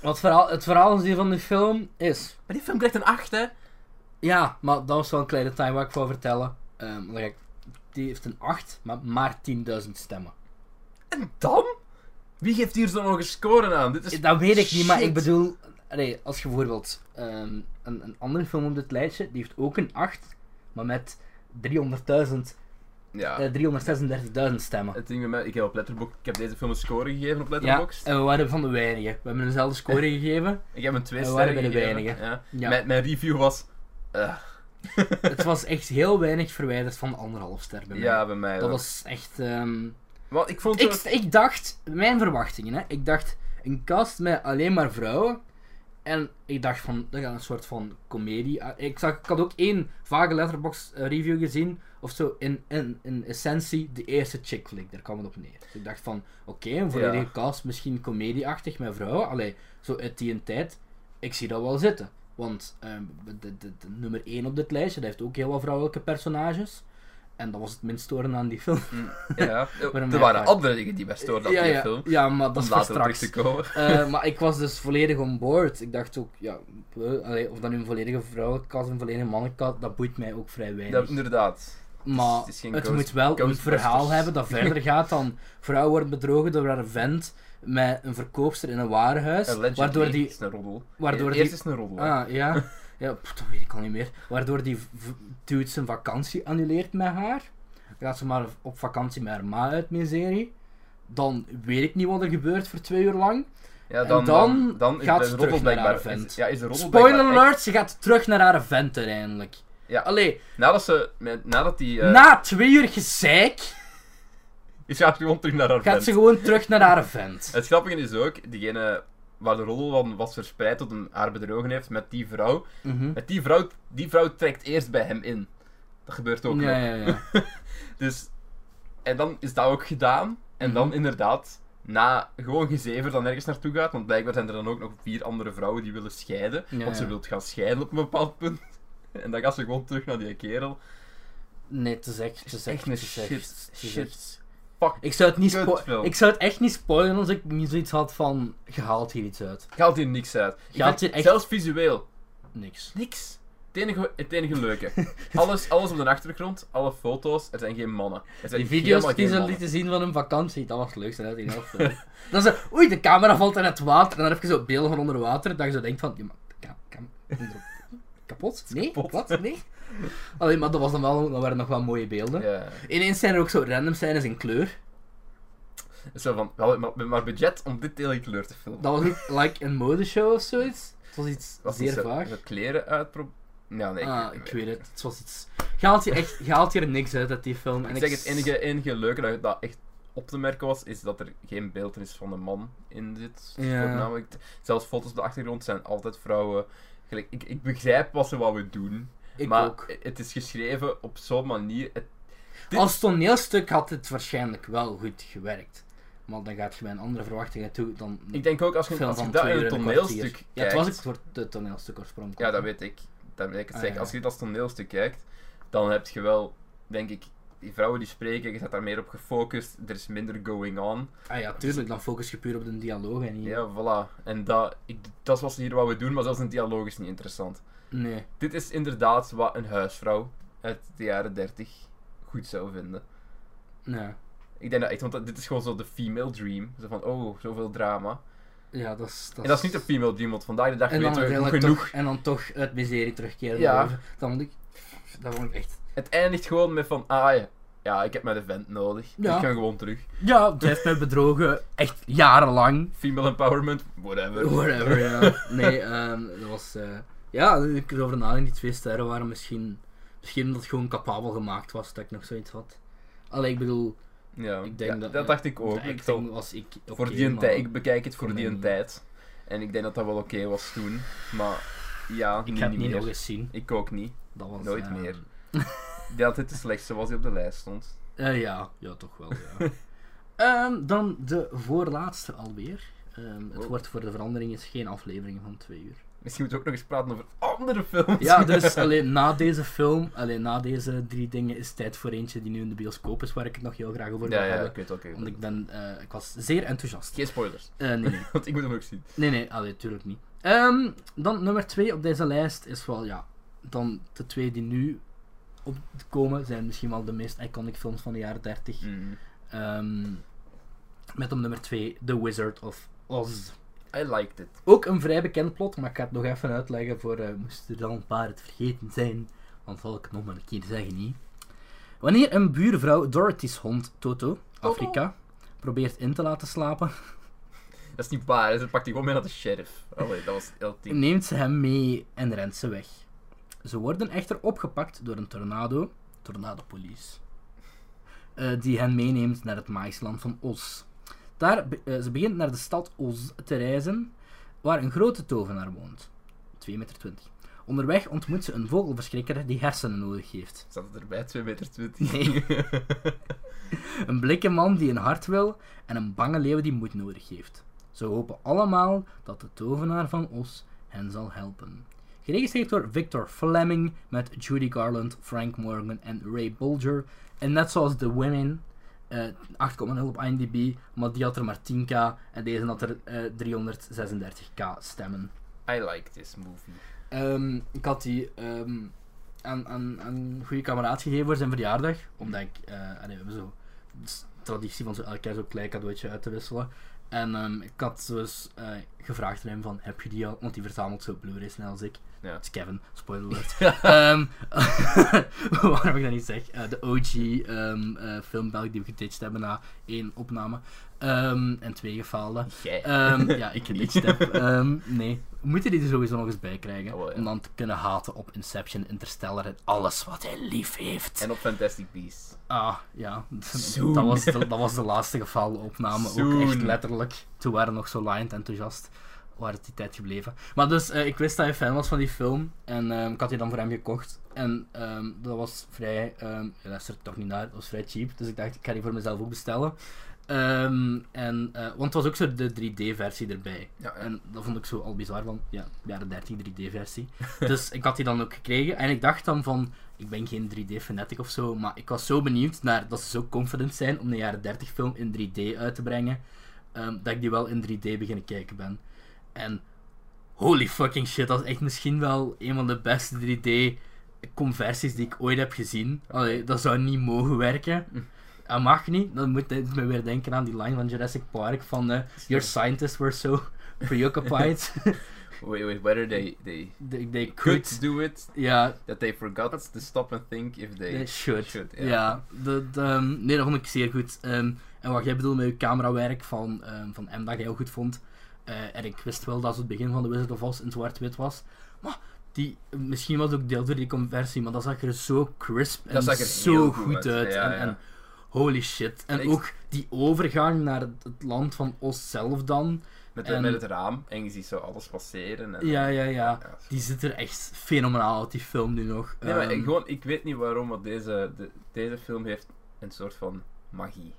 Wat verhaal, het verhaal van de film is... Maar die film krijgt een 8, hè? Ja, maar dat was wel een kleine time wat ik wou vertellen. Ehm, die heeft een 8, maar maar 10.000 stemmen. En dan? Wie geeft hier zo'n hoge score aan? Dit is... Dat weet ik niet, maar ik bedoel... Allee, als je bijvoorbeeld ehm, een, een andere film op dit lijstje, die heeft ook een 8, maar met 300.000, Ja. eh, 336.000 stemmen. Het ding met mij, ik heb op Letterboxd, ik heb deze film een score gegeven op Ja, Letterboxd. en we waren van de weinigen. We hebben dezelfde score (laughs) gegeven. Ik heb een 2 we sterren waren bij de gegeven. weinigen. Ja. Ja. Mijn, mijn review was... eh, (laughs) Het was echt heel weinig verwijderd van de anderhalf ster bij mij. ja, bij mij Dat ook. was echt... ehm, Want ik vond ik, ik dacht, mijn verwachtingen, hè. Ik dacht, een cast met alleen maar vrouwen. En ik dacht van, dat gaat een soort van comedie. Ik, zag, ik had ook één vage letterbox eh, review gezien. Of zo, in, in, in essentie, de eerste chick flick. Daar kwam het op neer. Dus ik dacht van, oké, een volledige Ja. cast, misschien comedieachtig met vrouwen. Allee, zo uit die een tijd. Ik zie dat wel zitten. Want ehm, de, de, de nummer 1 op dit lijstje, dat heeft ook heel wat vrouwelijke personages. En dat was het minst storende aan die film. (laughs) Ja, Waarom er mij waren andere dingen die best stoorden aan ja, die ja, film. ja, maar dat is later straks. te komen. Eh, maar ik was dus volledig on board. Ik dacht ook, ja, allee, of dat nu een volledige vrouwenkast of een volledige mannenkast, dat boeit mij ook vrij weinig. Ja, inderdaad. Maar het is geen het Ghost- moet wel een verhaal hebben dat (laughs) verder gaat dan vrouw wordt bedrogen door haar vent met een verkoopster in een warenhuis, Allegedly waardoor die... is een roddel. Waardoor Eerst die is een roddel. ah, ja, ja pff, dat weet ik al niet meer. Waardoor die dude zijn vakantie annuleert met haar. Dan gaat ze maar op vakantie met haar ma uit miserie. Dan weet ik niet wat er gebeurt voor twee uur lang. Ja, En dan, dan dan, dan gaat ze terug naar haar vent. Is, ja, is de roddel Spoiler echt- alert, ze gaat terug naar haar vent uiteindelijk. Ja. Allee, Nadat ze... met- Nadat die... eh, na twee uur gezeik, is gaat gewoon terug naar haar gaat vent. ze gewoon terug naar haar vent. Het grappige is ook, diegene waar de roddel van was verspreid tot een haar bedrogen heeft met die vrouw. Mhm. Met die vrouw, die vrouw trekt eerst bij hem in. Dat gebeurt ook Ja, nog. ja, ja. (laughs) Dus, en dan is dat ook gedaan. En dan Mhm. inderdaad, na gewoon gezever dan ergens naartoe gaat. Want blijkbaar zijn er dan ook nog vier andere vrouwen die willen scheiden. Ja, want ze ja. wil gaan scheiden op een bepaald punt. En dan gaat ze gewoon terug naar die kerel. Nee, is echt, het is echt, een shit, Fuck. Ik zou, het niet ik zou het echt niet spoilen als ik niet zoiets had van, je haalt hier iets uit. Je haalt hier niks uit. Je echt- Zelfs visueel. Niks. Niks. Het enige, het enige leuke. (laughs) alles, alles op de achtergrond, alle foto's, er zijn geen mannen. Er zijn Die video's die ze lieten zien van hun vakantie, dat was het leukste uit die. (laughs) Dan zo, oei, de camera valt in het water. En dan heb je zo beelden van onder water, dat je zo denkt van, ja, maar, kapot? Nee? kapot. Wat? Nee? Alleen, maar dat, was dan wel, dat waren nog wel mooie beelden. Ja. Ineens zijn er ook zo random scènes in kleur. Zo van, maar, maar budget om dit deel in kleur te filmen. Dat was ook like een modeshow of zoiets. Het was iets Was zeer vaag. Met kleren uitpro... Ja, nee. ah, ik weet het. Het was iets... Je haalt hier echt je haalt hier niks uit uit die film. En Ik zeg het enige, enige leuke dat, dat echt op te merken was, is dat er geen beeldenis van een man in zit. Ja. Voornamelijk. Zelfs foto's op de achtergrond zijn altijd vrouwen. Gelijk, ik, ik begrijp wat ze wouden doen, Ik maar ook. het is geschreven op zo'n manier. Het, dit- Als toneelstuk had het waarschijnlijk wel goed gewerkt. Maar dan gaat je bij een andere verwachtingen toe dan ik denk ook als je, als je dat in een toneelstuk Ja, het was ook voor het toneelstuk oorspronkelijk. Ja, dat weet ik. Dat weet ik het Ah, ja. Als je dit als toneelstuk kijkt, dan heb je wel, denk ik, die vrouwen die spreken, je zet daar meer op gefocust, er is minder going on. Ah ja, tuurlijk, dan focus je puur op de dialoog en niet... Ja, voilà. En dat, ik, dat is wat ze hier wouden doen, maar zelfs een dialoog is niet interessant. Nee. Dit is inderdaad wat een huisvrouw uit de jaren 30 goed zou vinden. Ja. Ik denk dat echt, want dat- dit is gewoon zo de female dream. Zo van, oh, zoveel drama. Ja, dat is... En dat is niet de female dream, want vandaag de dag weten we genoeg. toch, en dan toch uit miserie terugkeren. Ja. Dat vond ik... Dat vond ik echt... Het eindigt gewoon met van, ah ja, ja ik heb mijn event nodig. Ja. Ik ga gewoon terug. Ja, zij heeft mij bedrogen. Echt jarenlang. Female empowerment, whatever. Whatever, ja. (laughs) Nee, ehm, dat was... eh, ja, ik erover nadenken, die twee sterren waren misschien... Misschien dat het gewoon capabel gemaakt was, dat ik nog zoiets had. Allee, ik bedoel... Ja, Ik denk ja, dat- dat dacht ik ook. Ik, was ik... voor die tijd, ik bekijk het voor die niet. tijd. En ik denk dat dat wel oké was toen. Maar ja, Ik ga het niet niet meer. nog eens zien. Ik ook niet. Dat was, Nooit ehm, meer. (laughs) Dat dit de slechtste was die op de lijst stond. Eh, ja, ja, toch wel, ja. (laughs) Ehm, dan de voorlaatste alweer. Ehm, het Oh. wordt voor de verandering is geen aflevering van twee uur. Misschien moeten we ook nog eens praten over andere films. Ja, (laughs) dus alleen na deze film, alleen na deze drie dingen, is tijd voor eentje die nu in de bioscoop is, waar ik het nog heel graag over wil ja, ja, hebben. ik weet ook. Want ik ben, eh, ik was zeer enthousiast. Geen spoilers, Eh, nee, nee. want ik moet hem ook zien. Nee, nee, allee, tuurlijk niet. Ehm, dan nummer twee op deze lijst is wel, ja, dan de twee die nu opkomen, zijn misschien wel de meest iconic films van de jaren 30. Mm. Ehm, met op nummer 2 The Wizard of Oz. I liked it. Ook een vrij bekend plot, maar ik ga het nog even uitleggen voor eh moest er dan een paar het vergeten zijn. Dan zal ik het nog maar een keer zeggen niet. Wanneer een buurvrouw Dorothy's hond Toto, Afrika, probeert in te laten slapen, Dat is niet waar, ze pakt die gewoon mee naar de sheriff. Allee, dat was heel team. neemt ze hem mee en rent ze weg. Ze worden echter opgepakt door een tornado, tornadopolice, eh, die hen meeneemt naar het maïsland van Oz. Daar, eh, ze begint naar de stad Oz te reizen, waar een grote tovenaar woont. 2,20 meter. Onderweg ontmoet ze een vogelverschrikker die hersenen nodig heeft. Zat het erbij, 2 meter 20? Nee. (laughs) Een blikke man die een hart wil en een bange leeuw die moed nodig heeft. Ze hopen allemaal dat de tovenaar van Os hen zal helpen. Geregisseerd door Victor Fleming met Judy Garland, Frank Morgan en Ray Bolger. En net zoals The Women, eh 8,0 op IMDb, maar die had er maar 10k en deze had er eh 336k stemmen. I like this movie. Ehm, ik had die ehm, aan, aan, aan een goede kameraad gegeven voor zijn verjaardag. Omdat ik, eh, allee, we hebben zo traditie van zo elk jaar zo'n klein cadeautje uit te wisselen. En ehm, ik had dus eh, gevraagd aan hem van, heb je die al? Want die verzamelt zo Blu-rays net als ik. Ja. Het is Kevin, spoiler alert. (laughs) Ehm, (laughs) waarom ik dat niet zeg. Eh, de OG ehm eh, film Belg die we getitcht hebben na één opname. Ehm, en twee gefaalde. (laughs) Ja, ik geditcht heb. Nee, we moeten die er sowieso nog eens bij krijgen. Oh, ja. Om dan te kunnen haten op Inception, Interstellar en alles wat hij lief heeft. En op Fantastic Beasts. Ah, ja. Soon. Dat was, de, dat was de laatste gefaalde opname. Ook echt letterlijk. Toen waren we nog zo laaiend enthousiast. Waar het die tijd gebleven. Maar dus, eh, ik wist dat hij fan was van die film. En ehm, ik had die dan voor hem gekocht. En ehm, dat was vrij... ehm je luistert toch niet naar. Dat was vrij cheap. Dus ik dacht, ik ga die voor mezelf ook bestellen. En, eh, want het was ook zo de 3D-versie erbij. Ja, ja. En dat vond ik zo al bizar van, ja, jaren 30 3D-versie. (laughs) dus ik had die dan ook gekregen. En ik dacht dan van, ik ben geen 3D-fanatic of zo, maar ik was zo benieuwd naar dat ze zo confident zijn om een jaren 30 film in 3D uit te brengen, dat ik die wel in 3D beginnen kijken ben. En holy fucking shit, dat is echt misschien wel een van de beste 3D-conversies die ik ooit heb gezien. Allee, dat zou niet mogen werken. Dat mag niet. Dan moet ik me weer denken aan die line van Jurassic Park van eh, Your scientists were so (laughs) preoccupied. (laughs) Wait, wait, whether they, they they, they could could... do it, Ja, that they forgot to stop and think if they, they should. should. Ja, de, de, ehm, nee, dat vond ik zeer goed. Ehm, en wat jij bedoelt met je camerawerk van, ehm, van M, dat jij heel goed vond. Eh, en ik wist wel dat het begin van de Wizard of Oz in zwart-wit was. Maar die, misschien was het ook deel door die conversie, maar dat zag er zo crisp en er zo goed, goed uit. uit, ja, en, ja. en holy shit. En En ik- ook die overgang naar het, het land van Oz zelf dan. Met, de- En- met het raam, en je ziet zo alles passeren. En, Ja, ja, ja. ja. Die zit er echt fenomenaal uit, die film nu nog. Nee, maar Ehm, ik, gewoon, ik weet niet waarom, maar deze, de, deze film heeft een soort van magie.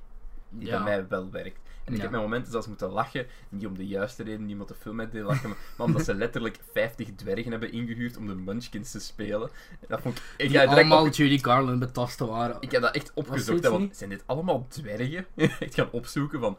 Die bij mij wel werkt. En ik Ja. heb mijn momenten zelfs moeten lachen. Niet om de juiste reden, omdat de film mij deed lachen, maar, maar omdat ze letterlijk 50 dwergen hebben ingehuurd om de Munchkins te spelen. En dat vond ik... Ik, die ga allemaal op- Judy Garland betasten waren. ik heb dat echt opgezocht. want zijn dit allemaal dwergen? (laughs) echt gaan opzoeken van...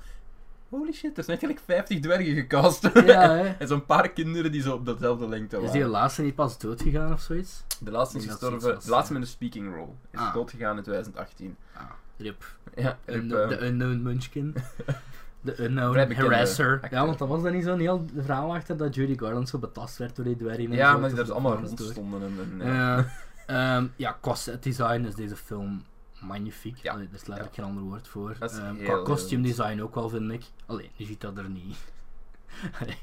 holy shit, er zijn eigenlijk 50 dwergen gecast. Ja, (laughs) en zo'n paar kinderen die zo op dezelfde lengte Is waren. die laatste niet pas doodgegaan of zoiets? De laatste is Ik gestorven, de laatste met een speaking role. Is Ah. doodgegaan in 2018. Ah, rip. Ja, Un- eh, de Unknown Munchkin. (laughs) De Unknown Harasser. Ja, want dat was dan niet zo'n heel verhaal achter dat Judy Garland zo betast werd door die dwergen. en ja, zo, maar die daar de allemaal rond story. stonden. En, en, ja. (laughs) Ehm, ja, qua set design is deze film magnifiek. Ja. Allee, er is letterlijk geen ander woord voor. Dat is Ehm, heel, qua costume design ook wel, vind ik. Alleen, je ziet dat er niet. (laughs) Allee,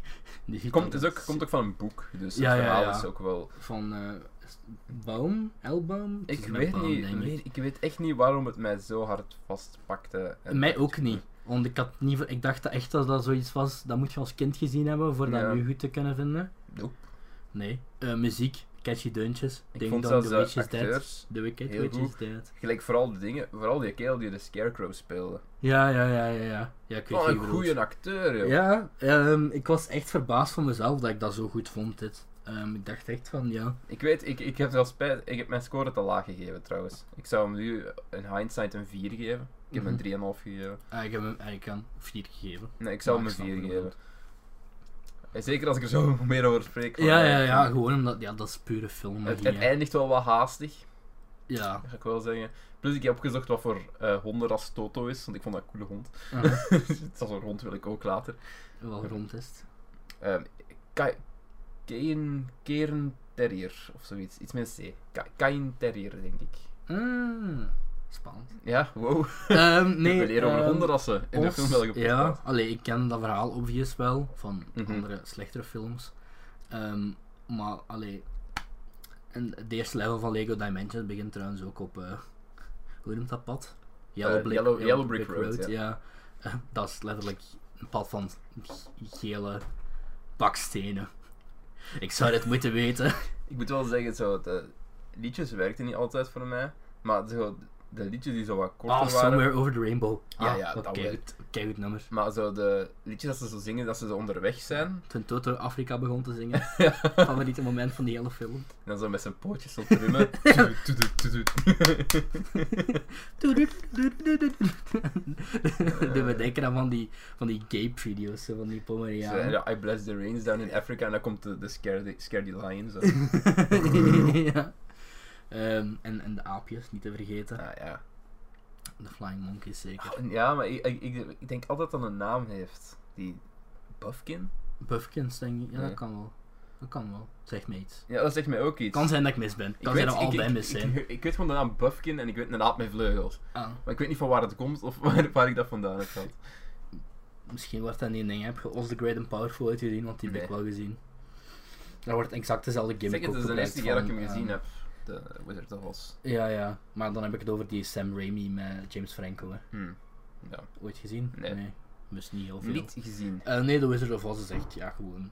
Komt, is ook, komt ook van een boek, dus Ja, het verhaal ja. is ook wel... Van eh Baum? Elbaum? Het Ik weet, Baum, niet, denk ik. weet, ik weet echt niet waarom het mij zo hard vastpakte. Mij ook niet. Want ik, had niet, ik dacht echt dat dat zoiets was, dat moet je als kind gezien hebben voor Ja. dat nu goed te kunnen vinden. Nope. Nee. Eh, muziek, catchy deuntjes. Ik Ding vond dong, zelfs the de witch is dead. The wicked heel witch goed. is dead. gelijk vooral de dingen, vooral die kerel die de Scarecrow speelde. Ja, ja, ja, ja, ja. Ja, ik weet een goede acteur, joh. Ja, ehm, ik was echt verbaasd van mezelf dat ik dat zo goed vond, dit. Ehm, ik dacht echt van, ja. Ik weet, ik, ik heb zelfs spijt, ik heb mijn score te laag gegeven trouwens. Ik zou hem nu in hindsight een 4 geven. Ik heb hem Mhm. een 3,5 gegeven. Ah, ik heb hem eigenlijk aan 4 gegeven. Nee, ik zou hem een ik 4 snap geven. Zeker als ik er zo (laughs) meer over spreek. van, Ja, eh, ja, ja, gewoon omdat, ja, dat is pure film. Het, het eindigt wel wat haastig, Ja. ga ik wel zeggen. Plus ik heb opgezocht wat voor eh hondenras Toto is, want ik vond dat een coole hond. Uh, (laughs) Zo'n hond wil ik ook later. wel rond is het. Cairn Terrier of zoiets. Iets met een C. Cairn Terrier, denk ik. Ah, spannend. Ja, wow. Ehm, (laughs) nee, we leren over ehm, hondenrassen in de film Ja, podcast. allee, ik ken dat verhaal obvious wel van Mhm. andere slechtere films. Ehm, maar allee, en het eerste level van Lego Dimensions begint trouwens ook op, eh, hoe noemt dat pad? Yellow, Eh, Brick- Yellow- Yellow Brick Road, ja. Eh, dat is letterlijk een pad van gele bakstenen. Ik zou dit moeten weten. (laughs) Ik moet wel zeggen, zo, de liedjes werkten niet altijd voor mij. Maar zo, de liedjes die zo wat korter Oh, waren. Somewhere Over the Rainbow. Ja, Ah, ja, wat dat keigoed- keigoed nummer. Maar zo de liedjes dat ze zo zingen, dat ze zo onderweg zijn. Toen Toto Afrika begon te zingen. Ja. (laughs) Favoriete moment van die hele film. En dan zo met zijn pootjes op drummen. (laughs) (laughs) Doe me denken aan van die, van die gape-video's, zo van die Pomerianen. ja, I bless the rains down in Africa. En dan komt de, de Scaredy, Scaredy Lion. Zo. ja. Ehm, en, en de aapjes, niet te vergeten. Ah, ja. De Flying Monkeys zeker. Ah, ja, maar ik, ik, ik, denk altijd dat een naam heeft. Die Buffkin? Buffkins, denk ik. Ja, Nee. dat kan wel. Dat kan wel. Zeg me iets. Ja, dat zegt mij ook iets. kan zijn dat ik mis ben. Kan zijn dat we allebei mis zijn. Ik, ik weet gewoon de naam Buffkin en ik weet een aap met vleugels. Ah, Maar ik weet niet van waar het komt of (laughs) waar, waar ik dat vandaan heb gehad. misschien wordt dat niet een ding. Heb je Os the Great and Powerful uitgezien? Want die heb ik wel gezien. Daar wordt exact dezelfde Zeg gimmick het, het is de eerste keer dat ik hem gezien ehm, heb. De Wizard of Oz. Ja, ja. Maar dan heb ik het over die Sam Raimi met James Franco. Hè. Hm. Ja. Ooit gezien? Nee. Mis niet heel veel. Niet gezien. Eh, nee, The Wizard of Oz is echt ja, gewoon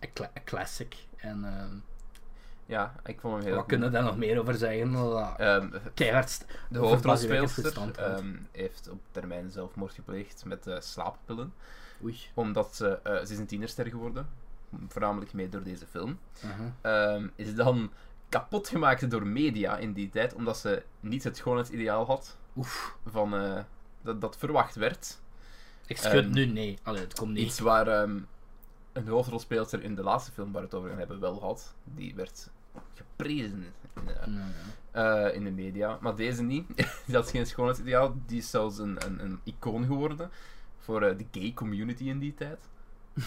een, cla- een classic. En ehm Ja, ik vond hem heel wat kunnen we daar nog meer over zeggen? Dat Ehm, keihard de hoofdrolspeelster houdt. ehm, heeft op termijn zelfmoord gepleegd met eh, slaappillen. Oei. Omdat ze, eh, ze is een tienerster geworden. Voornamelijk mee door deze film. Aha. Ehm, is dan kapot gemaakt door media in die tijd. Omdat ze niet het schoonheidsideaal had. Oef. Van, eh, dat, dat verwacht werd. Ik schud Ehm, nu nee. Allee, het komt niet. Iets waar ehm, een hoofdrolspeelster in de laatste film waar we het over gaan hebben wel had. Die werd geprezen in, eh, ja. eh, in de media. Maar deze niet. (laughs) die had geen schoonheidsideaal. Die is zelfs een, een, een icoon geworden voor de gay community in die tijd. (laughs)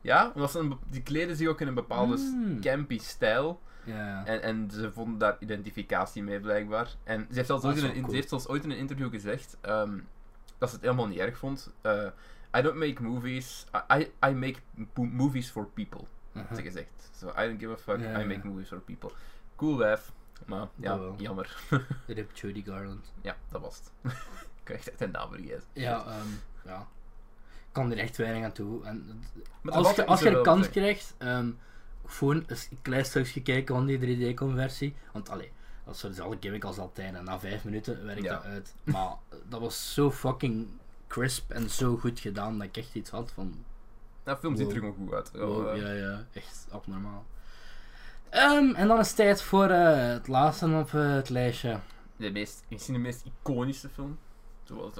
ja, omdat ze die kleden zich ook in een bepaalde Mm. campy stijl. Ja. En, en ze vonden daar identificatie mee blijkbaar. En ze heeft zelfs, Ah, ooit, in een, is wel ze heeft zelfs ooit in een interview gezegd ehm, dat ze het helemaal niet erg vond. Eh, I don't make movies. I, I, make mo- movies for people. Had ze gezegd. So I don't give a fuck. I make movies for people. Cool wijf. Maar ja, jammer. (laughs) Rip Judy Garland. ja, dat was het. (laughs) ik kan echt de naam vergeten. Ja, ehm ja. Ik kan er echt weinig aan toe. En, als je, als je de wel kans krijgt, ehm gewoon eens een klein stukje kijken van die 3D-conversie. Want allee, dat is zo dezelfde gimmick als altijd. En na vijf minuten werkt Ja. dat uit. Maar dat was zo fucking crisp en zo goed gedaan dat ik echt iets had van. Dat film ziet Wow. er gewoon goed uit. Wow, eh, ja, ja, echt abnormaal. Ehm, en dan is het tijd voor eh, het laatste op eh, het lijstje. de meest, misschien de meest iconische film. Zoals,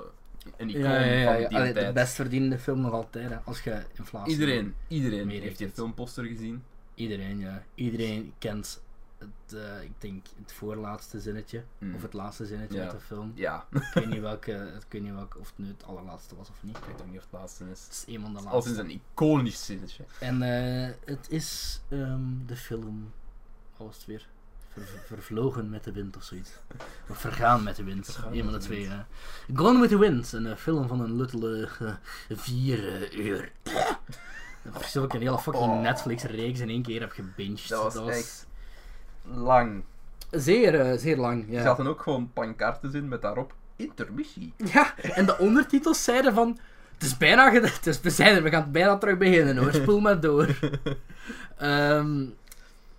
een icoon Ja, ja, ja. van die Allee, de tijd. best verdiende film nog altijd, hè, als je inflatie... Iedereen, iedereen heeft die filmposter gezien. Iedereen, ja. Iedereen kent het, eh, ik denk, het voorlaatste zinnetje. Mm. Of het laatste zinnetje Ja. uit de film. Ja, Ik weet niet welke, ik weet niet welke, of het nu het allerlaatste was of niet. ik weet ook niet of het laatste is. Het is een van de Als laatste. is een iconisch zinnetje. En eh, het is ehm, de film, wat was het weer? Ver- ver- vervlogen met de wind of zoiets. (laughs) Of vergaan met de wind. Vergaan een van de twee. eh. Gone with the Wind, een film van een luttele vier uur. Zo ik een hele fucking Oh. Netflix-reeks in één keer heb gebinged. Dat was echt lang. zeer, eh, zeer lang. Er Ja. zaten ook gewoon pancartes in met daarop intermissie. ja, en de ondertitels zeiden van. Het is bijna gedaan. (laughs) Het is, we zijn er, we gaan bijna terug beginnen hoor. Spoel maar door. (laughs) Ehm,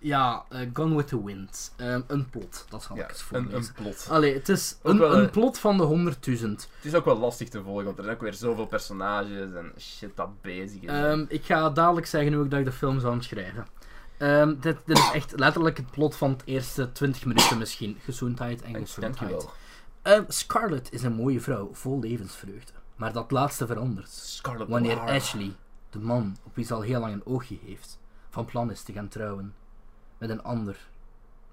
ja, eh, Gone with the Wind. Ehm, een plot, dat zal Ja, ik eens een, voorlezen. een plot. Allee, het is een, wel, een eh, plot van de 100.000. Het is ook wel lastig te volgen, want er zijn ook weer zoveel personages en shit dat bezig is. Ehm, ik ga dadelijk zeggen hoe ik dat ik de film zou omschrijven. Ehm, dit, dit is echt letterlijk het plot van het eerste 20 minuten misschien. Gezondheid en gezondheid. Scarlett is een mooie vrouw, vol levensvreugde. Maar dat laatste verandert. Wanneer. Ashley, de man op wie ze al heel lang een oogje heeft, van plan is te gaan trouwen. Met een ander.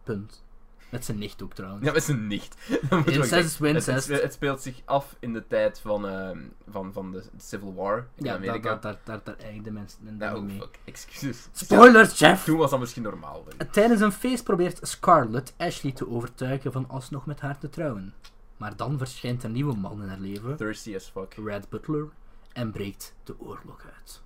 Punt. Met zijn nicht ook trouwens. Ja, met zijn nicht. (laughs) Incest is Het, het, het speelt zich af in de tijd van, ehm, van, van de Civil War in Ja, Amerika. daar, daar, daar, daar eindigen de mensen in Nou, mee. fuck, excuses. Spoilers, Jeff! Toen was dat misschien normaal. Tijdens een feest probeert Scarlett Ashley te overtuigen van alsnog met haar te trouwen. Maar dan verschijnt een nieuwe man in haar leven, Thirsty as fuck. Red Butler, en breekt de oorlog uit.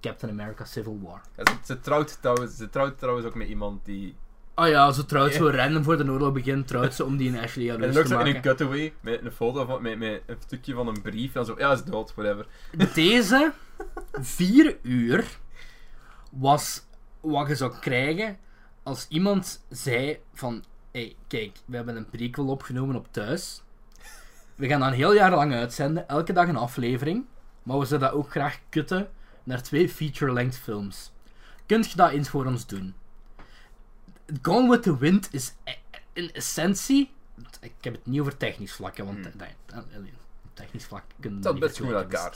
Captain America Civil War. Ja, ze, ze trouwt trouwens, ze trouwt trouwens ook met iemand die... Oh ja, ze trouwt zo random voor de oorlog begint, trouwt ze om die in Ashley En jaloers dan ook te zo in een maken. cutaway met een foto van, met, met een stukje van een brief. En zo, ja, is dood, whatever. Deze vier uur was wat je zou krijgen als iemand zei van hey, kijk, we hebben een prequel opgenomen op thuis. We gaan dat een heel jaar lang uitzenden, elke dag een aflevering. Maar we zouden dat ook graag kutten naar twee feature-length films. Kunt je dat eens voor ons doen? Gone with the Wind is e- in essentie... Ik heb het niet over technisch vlak, hè, want Hmm. alleen, technisch vlak kunnen we Dat niet best goed elkaar,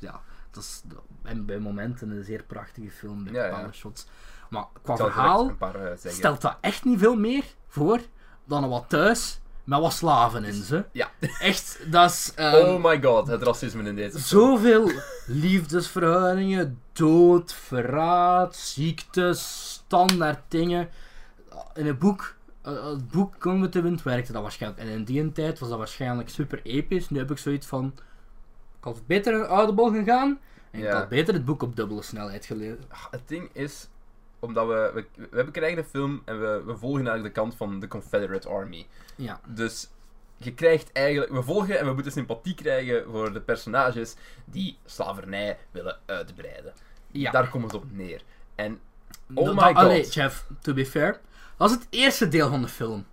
ja. dat is- en bij momenten een zeer prachtige film, bij Ja, shots. Maar qua verhaal paar eh, stelt dat echt niet veel meer voor dan een wat thuis met wat slaven in ze. Ja. Echt, dat is... ehm, Oh my god, het racisme in deze. Zoveel liefdesverhoudingen, dood, verraad, ziektes, standaard dingen. In het boek, eh, het boek Kom met de Wind werkte dat waarschijnlijk. En in die tijd was dat waarschijnlijk super episch. Nu heb ik zoiets van, ik had beter een audible gegaan. En ik Ja. had beter het boek op dubbele snelheid gelezen. Het ding is, omdat we, we, we hebben krijgen de film en we, we volgen eigenlijk de kant van de Confederate Army. Ja. Dus je krijgt eigenlijk, we volgen en we moeten sympathie krijgen voor de personages die slavernij willen uitbreiden. ja. Daar komt het op neer. En, oh my god. Allee, Jeff, to be fair. Dat is het eerste deel van de film.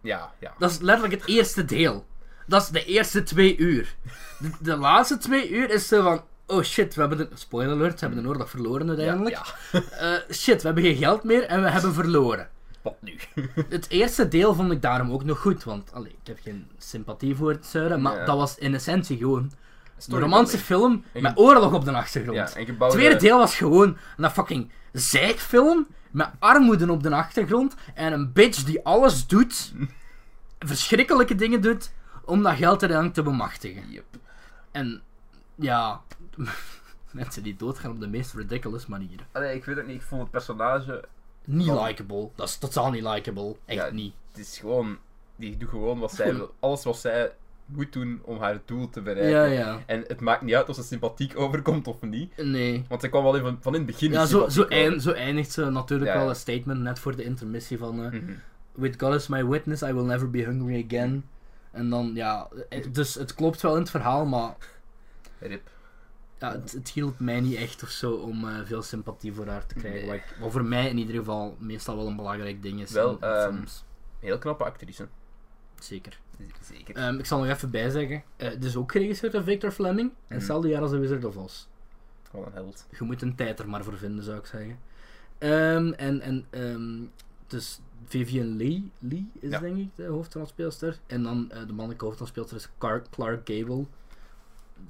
ja, ja. Dat is letterlijk het eerste deel. Dat is de eerste twee uur. De, de laatste twee uur is zo van... Oh shit, we hebben de... Spoiler alert, we hebben de oorlog verloren uiteindelijk. Ja, (laughs) Eh, shit, we hebben geen geld meer en we hebben verloren. wat nu? (laughs) Het eerste deel vond ik daarom ook nog goed, want allee, ik heb geen sympathie voor het zuiden, maar Ja. dat was in essentie gewoon een romantische film En met oorlog op de achtergrond. Ja, en je Het tweede deel was gewoon een fucking zeikfilm met armoede op de achtergrond en een bitch die alles doet, (laughs) verschrikkelijke dingen doet, om dat geld uiteindelijk te bemachtigen. Yep. En ja, (laughs) mensen die doodgaan op de meest ridiculous manieren. Allee, ik weet het niet, ik vond het personage, Niet likable, dat is totaal niet likable, echt Ja, niet. het is gewoon, die doet gewoon wat zij (laughs) wil, alles wat zij moet doen om haar doel te bereiken. Ja, ja. En het maakt niet uit of ze sympathiek overkomt of niet. Nee. Want ze kwam wel even van in het begin Ja, zo, zo, eind, zo eindigt ze natuurlijk wel een statement net voor de intermissie van eh, Mhm. With God as my witness, I will never be hungry again. En dan, ja, dus het klopt wel in het verhaal, maar Rip. Ja, het, het hielp mij niet echt of zo om eh, veel sympathie voor haar te krijgen. Nee. Wat, voor mij in ieder geval meestal wel een belangrijk ding is Wel, in, ehm, films. Heel knappe actrice. Zeker. Zeker. Ehm, ik zal nog even bijzeggen, eh het is ook geregisseerd door Victor Fleming. En Mhm. hetzelfde jaar als The Wizard of Oz. Gewoon een held. Je moet een tijd er maar voor vinden, zou ik zeggen. Ehm, en en ehm, dus Vivian Lee, Lee is Ja. denk ik de hoofdrolspeelster. En dan eh, de mannelijke hoofdrolspeelster is Clark, Clark Gable.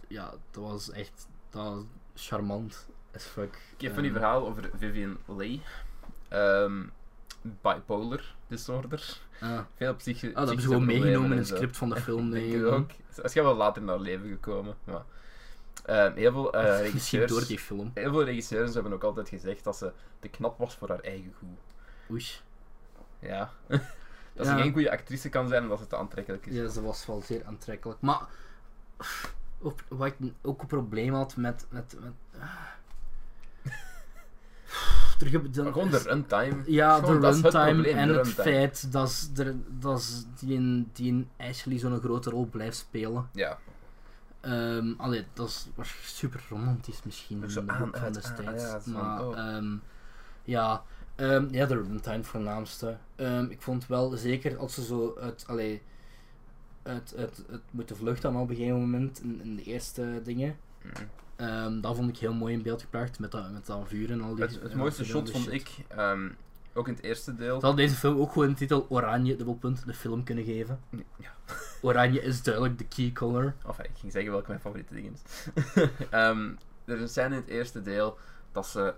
Ja, dat was echt dat charmant as fuck. Ik heb van die Ehm, verhaal over Vivian Leigh. Ehm, bipolar disorder. ah. Veel psychi Ah, dat hebben ze gewoon meegenomen in het script van de (laughs) film. Het ik ook. Ze is wel later naar leven gekomen. Maar, ehm, heel veel eh, (laughs) regisseurs... door die film. Heel veel regisseurs hebben ook altijd gezegd dat ze te knap was voor haar eigen goed. Oei. Ja. (laughs) dat Ja. ze geen goede actrice kan zijn en dat ze te aantrekkelijk is. Ja, ze was wel zeer aantrekkelijk. Maar ook, wat ik ook een probleem had met. met, met. (laughs) Terug op gewoon de runtime. Ja, Gewoon, de het runtime en de het feit dat, er, dat die, in- die in Ashley zo'n grote rol blijft spelen. Ja. Ehm allee, dat is was super romantisch misschien Ook in zo de aan, van destijds. ja, zo maar oh. ehm, ja, ehm, ja, de runtime voornaamste. Ik vond wel, zeker als ze zo uit, allee, uit, uit, uit moeten vluchten dan op een gegeven moment in, in de eerste dingen. Mm. Ehm, dat vond ik heel mooi in beeld gebracht met dat, met dat vuur en al die Het, het en mooiste shot vond shit. ik, ehm, ook in het eerste deel. Ze had deze film ook gewoon de titel Oranje, dubbelpunt, de film kunnen geven. Ja. Oranje is duidelijk de key color. Of ik ging zeggen welke mijn favoriete ding is. (laughs) Ehm, er is een scène in het eerste deel dat ze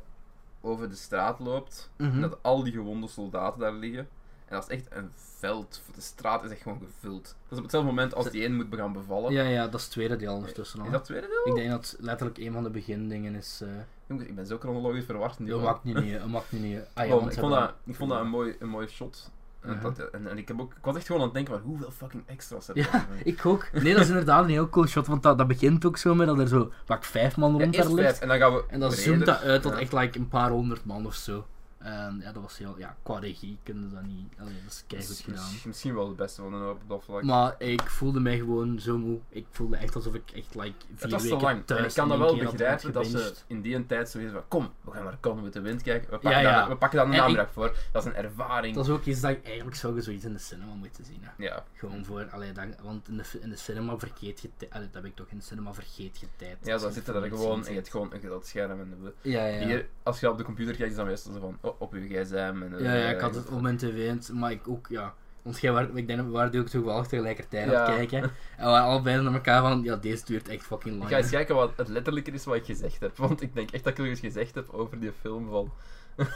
over de straat loopt Mhm. en dat al die gewonde soldaten daar liggen. En dat is echt een veld. De straat is echt gewoon gevuld. Dat is op hetzelfde moment als die een moet gaan bevallen. Ja, ja, dat is het tweede deel ondertussen al. Is dat het tweede deel? Ik denk dat letterlijk een van de begindingen is. eh Jongens, ik ben zo chronologisch verward. die dat maakt niet niet, dat maakt niet niet. Ah, ja, ik, vond dat, ik vond dat een mooi, een mooi shot. En, Mhm. dat, en, en ik, heb ook, ik was echt gewoon aan het denken van hoeveel fucking extra's heb Ja, Ik (laughs) ook. Nee, dat is inderdaad een heel cool shot, want dat, dat begint ook zo met dat er zo pak vijf man Ja, rond daar eerst ligt. en dan gaan we En dan zoomt dat uit tot Ja. echt like, een paar honderd man of zo. En ja, dat was heel, ja, qua regie kunnen ze dat niet. Allee, dat is Mis- gedaan. mis- Misschien wel het beste van een hoop op dat vlak. Maar ik voelde mij gewoon zo moe. Ik voelde echt alsof ik echt like vier het was te weken lang. En thuis ik kan dat wel begrijpen dat ze in die tijd zoiets van kom, we gaan naar Con with the Wind kijken. We pakken, Ja, ja. Dan, we pakken daar een namiddag voor. Dat is een ervaring. Dat is ook iets dat ik eigenlijk zou zoiets in de cinema moeten zien. Hè. Ja, Gewoon voor, allee, dan, want in de, in de cinema vergeet je tijd. Dat heb ik toch in de cinema vergeet je tijd. ja dan zitten er gewoon en je hebt gewoon een groot scherm. En de, Ja, ja. Hier, als je op de computer kijkt, is dan meestal zo van oh, op je gsm. En, Ja, ja, eh, ik had het op mijn tv, maar ik ook, ja. Want jij waar, ik denk we waren ook toevallig tegelijkertijd aan het kijken. En we waren allebei naar elkaar van, ja, deze duurt echt fucking Ik lang. ga eens kijken wat het letterlijker is wat ik gezegd heb. Want ik denk echt dat ik nog eens gezegd heb over die film van... (laughs)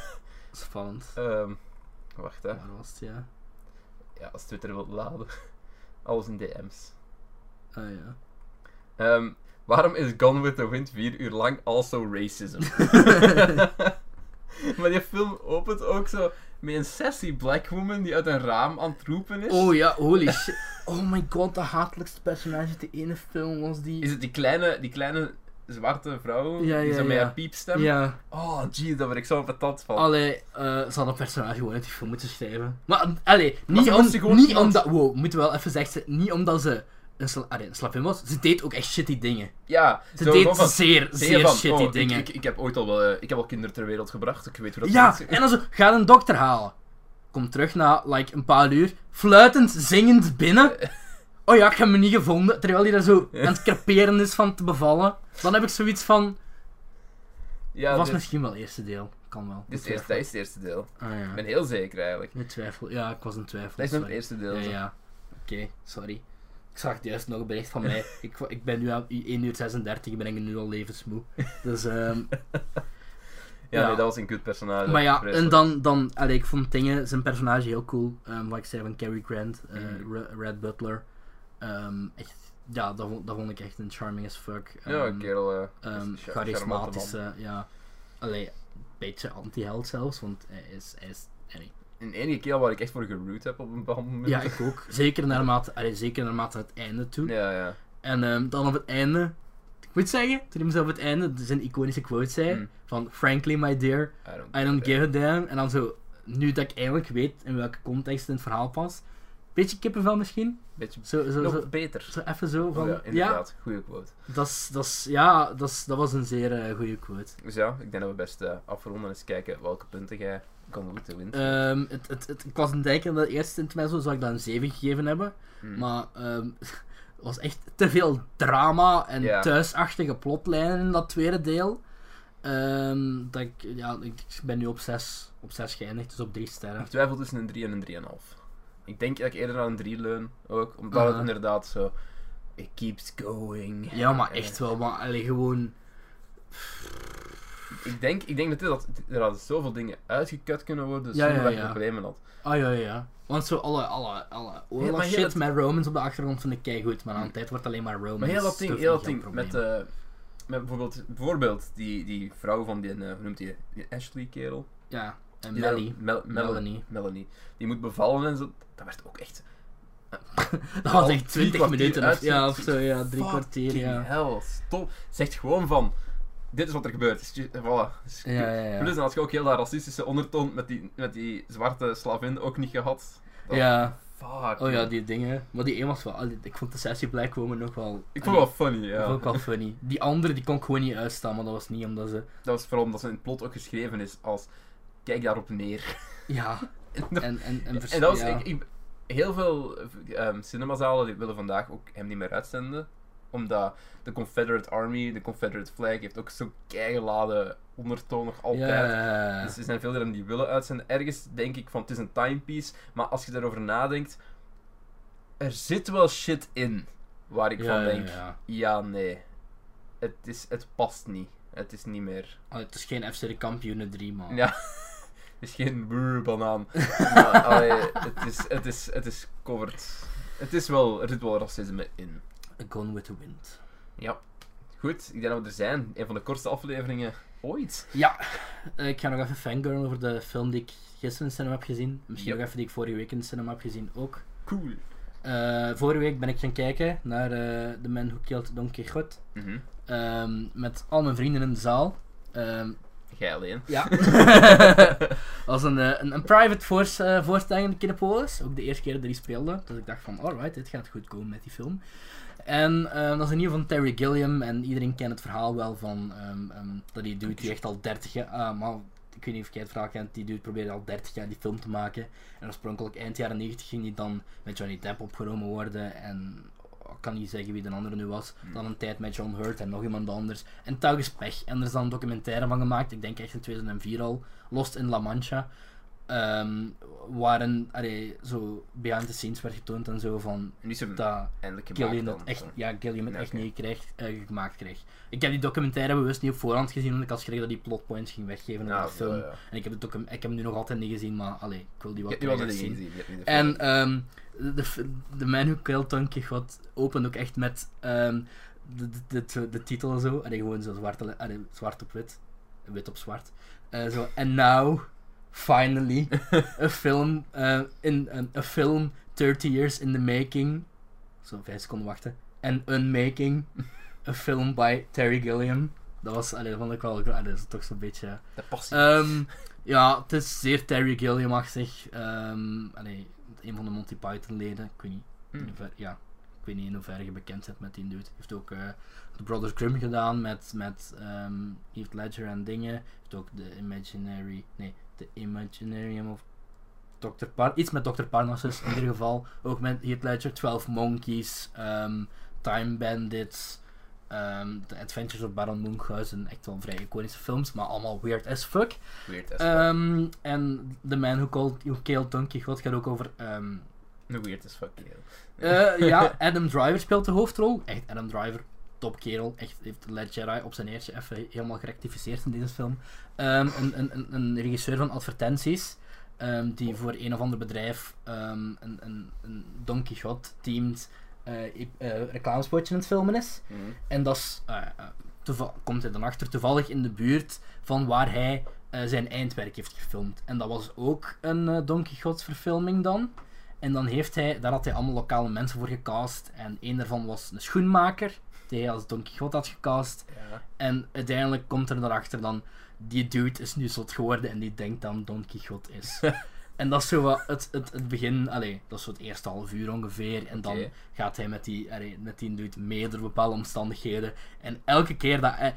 Spannend. ehm, wacht hè. Waar was het, ja? Ja, als Twitter wilt laden. Alles in DM's. Ah ja. Ehm, waarom is Gone with the Wind vier uur lang also racism? (laughs) (laughs) (laughs) maar die film opent ook zo met een sassy black woman die uit een raam aan het roepen is. Oh ja, holy (laughs) shit. Oh my god, de hatelijkste personage uit de ene film was die. Is het die kleine, die kleine zwarte vrouw Ja, die zo met ja. haar piepstem? Ja, Oh, gee, daar word ik zo patat van. allee, eh ze hadden een personage gewoon uit die film moeten schrijven. Maar, allee, niet, om, niet omdat, wow, moeten we wel even zeggen, niet omdat ze een, sla, slavin was, ze deed ook echt shitty dingen. ja, Ze deed van- zeer, Zeer van, shitty oh, ik- dingen. Ik, ik, heb ooit al wel, eh, ik heb al kinderen ter wereld gebracht, ik weet hoe dat Ja, en dan zo, ga een dokter halen. Kom terug na like, een paar uur, fluitend, zingend binnen. (laughs) Oh ja, ik heb me niet gevonden. Terwijl hij daar zo aan het creperen is van te bevallen. Dan heb ik zoiets van. Ja, was dit, misschien wel het eerste deel. Kan wel. dit is dat is het eerste deel. Ah Ik ja. ben heel zeker eigenlijk. Met twijfel. Ja, ik was in twijfel. Dat is het eerste deel. Ja. Oké, sorry. Ik zag juist nog een bericht van mij. (laughs) Ik, ik ben nu aan 1 uur 36, ben ik nu al levensmoe. Dus, ehm (laughs) Ja, Ja. nee, dat was een kut personage. Maar ja, en dan, dan allee, ik vond dingen, zijn personage heel cool. ehm, wat ik zei van Cary Grant, eh, Mhm. Re- Red Butler. Ehm, echt, ja, dat vond, dat vond ik echt een charming as fuck. Ja, kerel. eh, is een char- charismatische, ja. Allee, een beetje anti-held zelfs, want hij is, hij is allee. Een enige keer waar ik echt voor geroot heb op een bepaald moment. Ja, ik ook. (laughs) Zeker naarmate, allee, zeker naarmate het einde toe. Ja, ja. En ehm, dan op het einde, ik moet zeggen, toen hij zo op het einde zijn iconische quote zei, Mm. van Frankly my dear, I don't, I don't give a damn. En dan zo, nu dat ik eigenlijk weet in welke context in het verhaal past, beetje kippenvel misschien. Beetje Zo, zo, nog zo, beter. zo even zo van, Oh ja, ja, inderdaad. Goeie quote. dat, is, dat, is, ja dat, was een zeer eh, goede quote. Dus ja, ik denk dat we best eh, afronden en eens kijken welke punten jij kan goed te winnen. Ehm, het, het, het, ik was het denken dat het eerste intermezzo zou ik dat een 7 gegeven hebben, Hmm. maar ehm, het (laughs) was echt te veel drama en thuisachtige plotlijnen in dat tweede deel. Ehm, dat ik, ja, ik ben nu op 6 op zes geëindigd, dus op 3 sterren. Ik twijfel tussen een 3 en een 3,5. Ik denk dat ik eerder aan een 3 leun, ook. Omdat het Aha. inderdaad zo... It keeps going. Ja, maar echt wel, maar allee, gewoon. Ik denk, ik denk dat, dit, dat er hadden zoveel dingen uitgekut kunnen worden zonder dat je ja. problemen had. Ah ja, ja. Want zo alle, alle, alle oorlog shit met Romans op de achtergrond vind ik keigoed, maar aan de tijd wordt alleen maar Romans. Maar heel dat ding, heel dat ding met, eh, met bijvoorbeeld, bijvoorbeeld die, die vrouw van die, eh, hoe noemt die, die Ashley-kerel? Ja, en Die Melly. daar- Mel- Mel- Melanie. Melanie. Die moet bevallen en zo. Dat werd ook echt... (laughs) Dat was echt drie 20 kwartier minuten uit- ja, of zo, ja, drie kwartier, ja. hell, stop. Zegt gewoon van... Dit is wat er gebeurt. Ju- Voilà. Is- Ja, ja, ja. Plus dan had je ook heel dat racistische ondertoon met die, met die zwarte slavin ook niet gehad. Dat- Ja, Fuck. oh ja, die dingen. Maar die een was wel, ik vond de sessie Black Woman nog wel... Ik vond het wel funny, ja. vond ik wel funny. Die andere, die kon ik gewoon niet uitstaan, maar dat was niet omdat ze... Dat was vooral omdat ze in het plot ook geschreven is als... Kijk daarop neer. Ja, (laughs) En en... En, en, dat was, ik, ik- heel veel ehm, cinemazalen die willen vandaag ook hem niet meer uitzenden. Omdat de Confederate Army, de Confederate flag, heeft ook zo'n keigeladen ondertoon nog altijd. Dus er zijn veel die willen uitzenden. Ergens denk ik van het is een timepiece, maar als je daarover nadenkt, er zit wel shit in waar ik ja, van denk, ja. ja nee, het, is, het past niet. Het is niet meer. Allee, het is geen FC de kampioenen 3, maar... Ja. (laughs) Het is geen brrr banaan. (laughs) maar allee, het, is, het, is, het is covered. Het is wel, er zit wel racisme in. Gone with the Wind. Ja. Goed, ik denk dat we er zijn. Een van de kortste afleveringen ooit. Ja, eh, ik ga nog even fangirlen over de film die ik gisteren in de cinema heb gezien. Misschien Yep. nog even die ik vorige week in de cinema heb gezien ook. Cool. Eh, vorige week ben ik gaan kijken naar eh The Man Who Killed Don Quixote. Mhm. Ehm, met al mijn vrienden in de zaal. Jij alleen. ja. (laughs) Als een, een, een private force, voorstelling in Kinepolis. Ook de eerste keer dat die speelde. Dus ik dacht van, alright, dit gaat goed komen met die film. En ehm, dat is in ieder geval van Terry Gilliam. En iedereen kent het verhaal wel van ehm, ehm, dat die dude die echt al 30 jaar... ah, maar ik weet niet of jij het verhaal kent. Die dude probeerde al 30 jaar die film te maken. En oorspronkelijk eind jaren 90 ging die dan met Johnny Depp opgenomen worden. En ik kan niet zeggen wie de andere nu was. Hmm. Dan een tijd met John Hurt en nog iemand anders. En telkens pech. En er is dan een documentaire van gemaakt. Ik denk echt in 2004 al. Lost in La Mancha. Ehm waarin allee, zo behind the scenes werd getoond en zo van dat dan. het echt, ja, Gilliam het Ja, echt oké. niet kreeg, eh, gemaakt kreeg. Ik heb die documentaire bewust niet op voorhand gezien, want ik had schrik dat die plotpoints ging weggeven Ja, over de film. ja. En ik heb, het ik heb hem nu nog altijd niet gezien, maar allee, ik wil die wel dingen zien. gezien. En ehm de, de Man Who Killed Don Quixote opent ook echt met ehm, de, de, de, de titel zo. En gewoon zo zwart, allee, zwart op wit. Wit op zwart. Eh, zo, and now, finally, a film, eh, in, een a film 30 years in the making. Zo, vijf seconden wachten. And unmaking, a film by Terry Gilliam. Dat was, allee, dat vond ik wel, allee, dat is toch zo'n beetje... De passie. Ehm, ja, het is zeer Terry Gilliam-achtig. Ehm, allee, een van de Monty Python leden. Ik weet niet, in Hmm. hoeverre- ja, ik weet niet in hoeverre je bekend bent met die dude. Hij heeft ook eh The Brothers Grimm gedaan met, met ehm Heath Ledger en dingen. Hij heeft ook The Imaginary, nee, The Imaginarium of Dr. Par iets met Dr. Parnassus in ieder geval. Ook met Heath Ledger, 12 Monkeys, ehm, Time Bandits, ehm, The Adventures of Baron Munchausen. Echt wel vrij iconische films, maar allemaal weird as fuck. Weird as fuck. Ehm, en The Man Who, called, who Killed Don Quixote gaat ook over... Een weird as fuck, eh, ja, (laughs) Adam Driver speelt de hoofdrol. Echt, Adam Driver, topkerel. Echt, heeft Led Jedi op zijn eertje even helemaal gerectificeerd in deze film. Ehm, een, een, een, een regisseur van advertenties. ehm, die voor een of ander bedrijf ehm, een, een, een Don Quixote teamed eh, i- eh, reclamespotje aan het filmen is. Mhm. En dat is, eh, komt hij dan achter, toevallig in de buurt van waar hij zijn eindwerk heeft gefilmd. En dat was ook een Don Quixote verfilming dan. En dan heeft hij, daar had hij allemaal lokale mensen voor gecast. En een daarvan was een schoenmaker, die hij als Don Quixote had gecast. Ja. En uiteindelijk komt er daarachter dan, die dude is nu zot geworden en die denkt dat Don Quixote is. (laughs) en dat is zo wat het, het, het begin, allee, dat is zo het eerste half uur ongeveer. En dan gaat hij met die, allee, met die dude mee door bepaalde omstandigheden. En elke keer dat hij...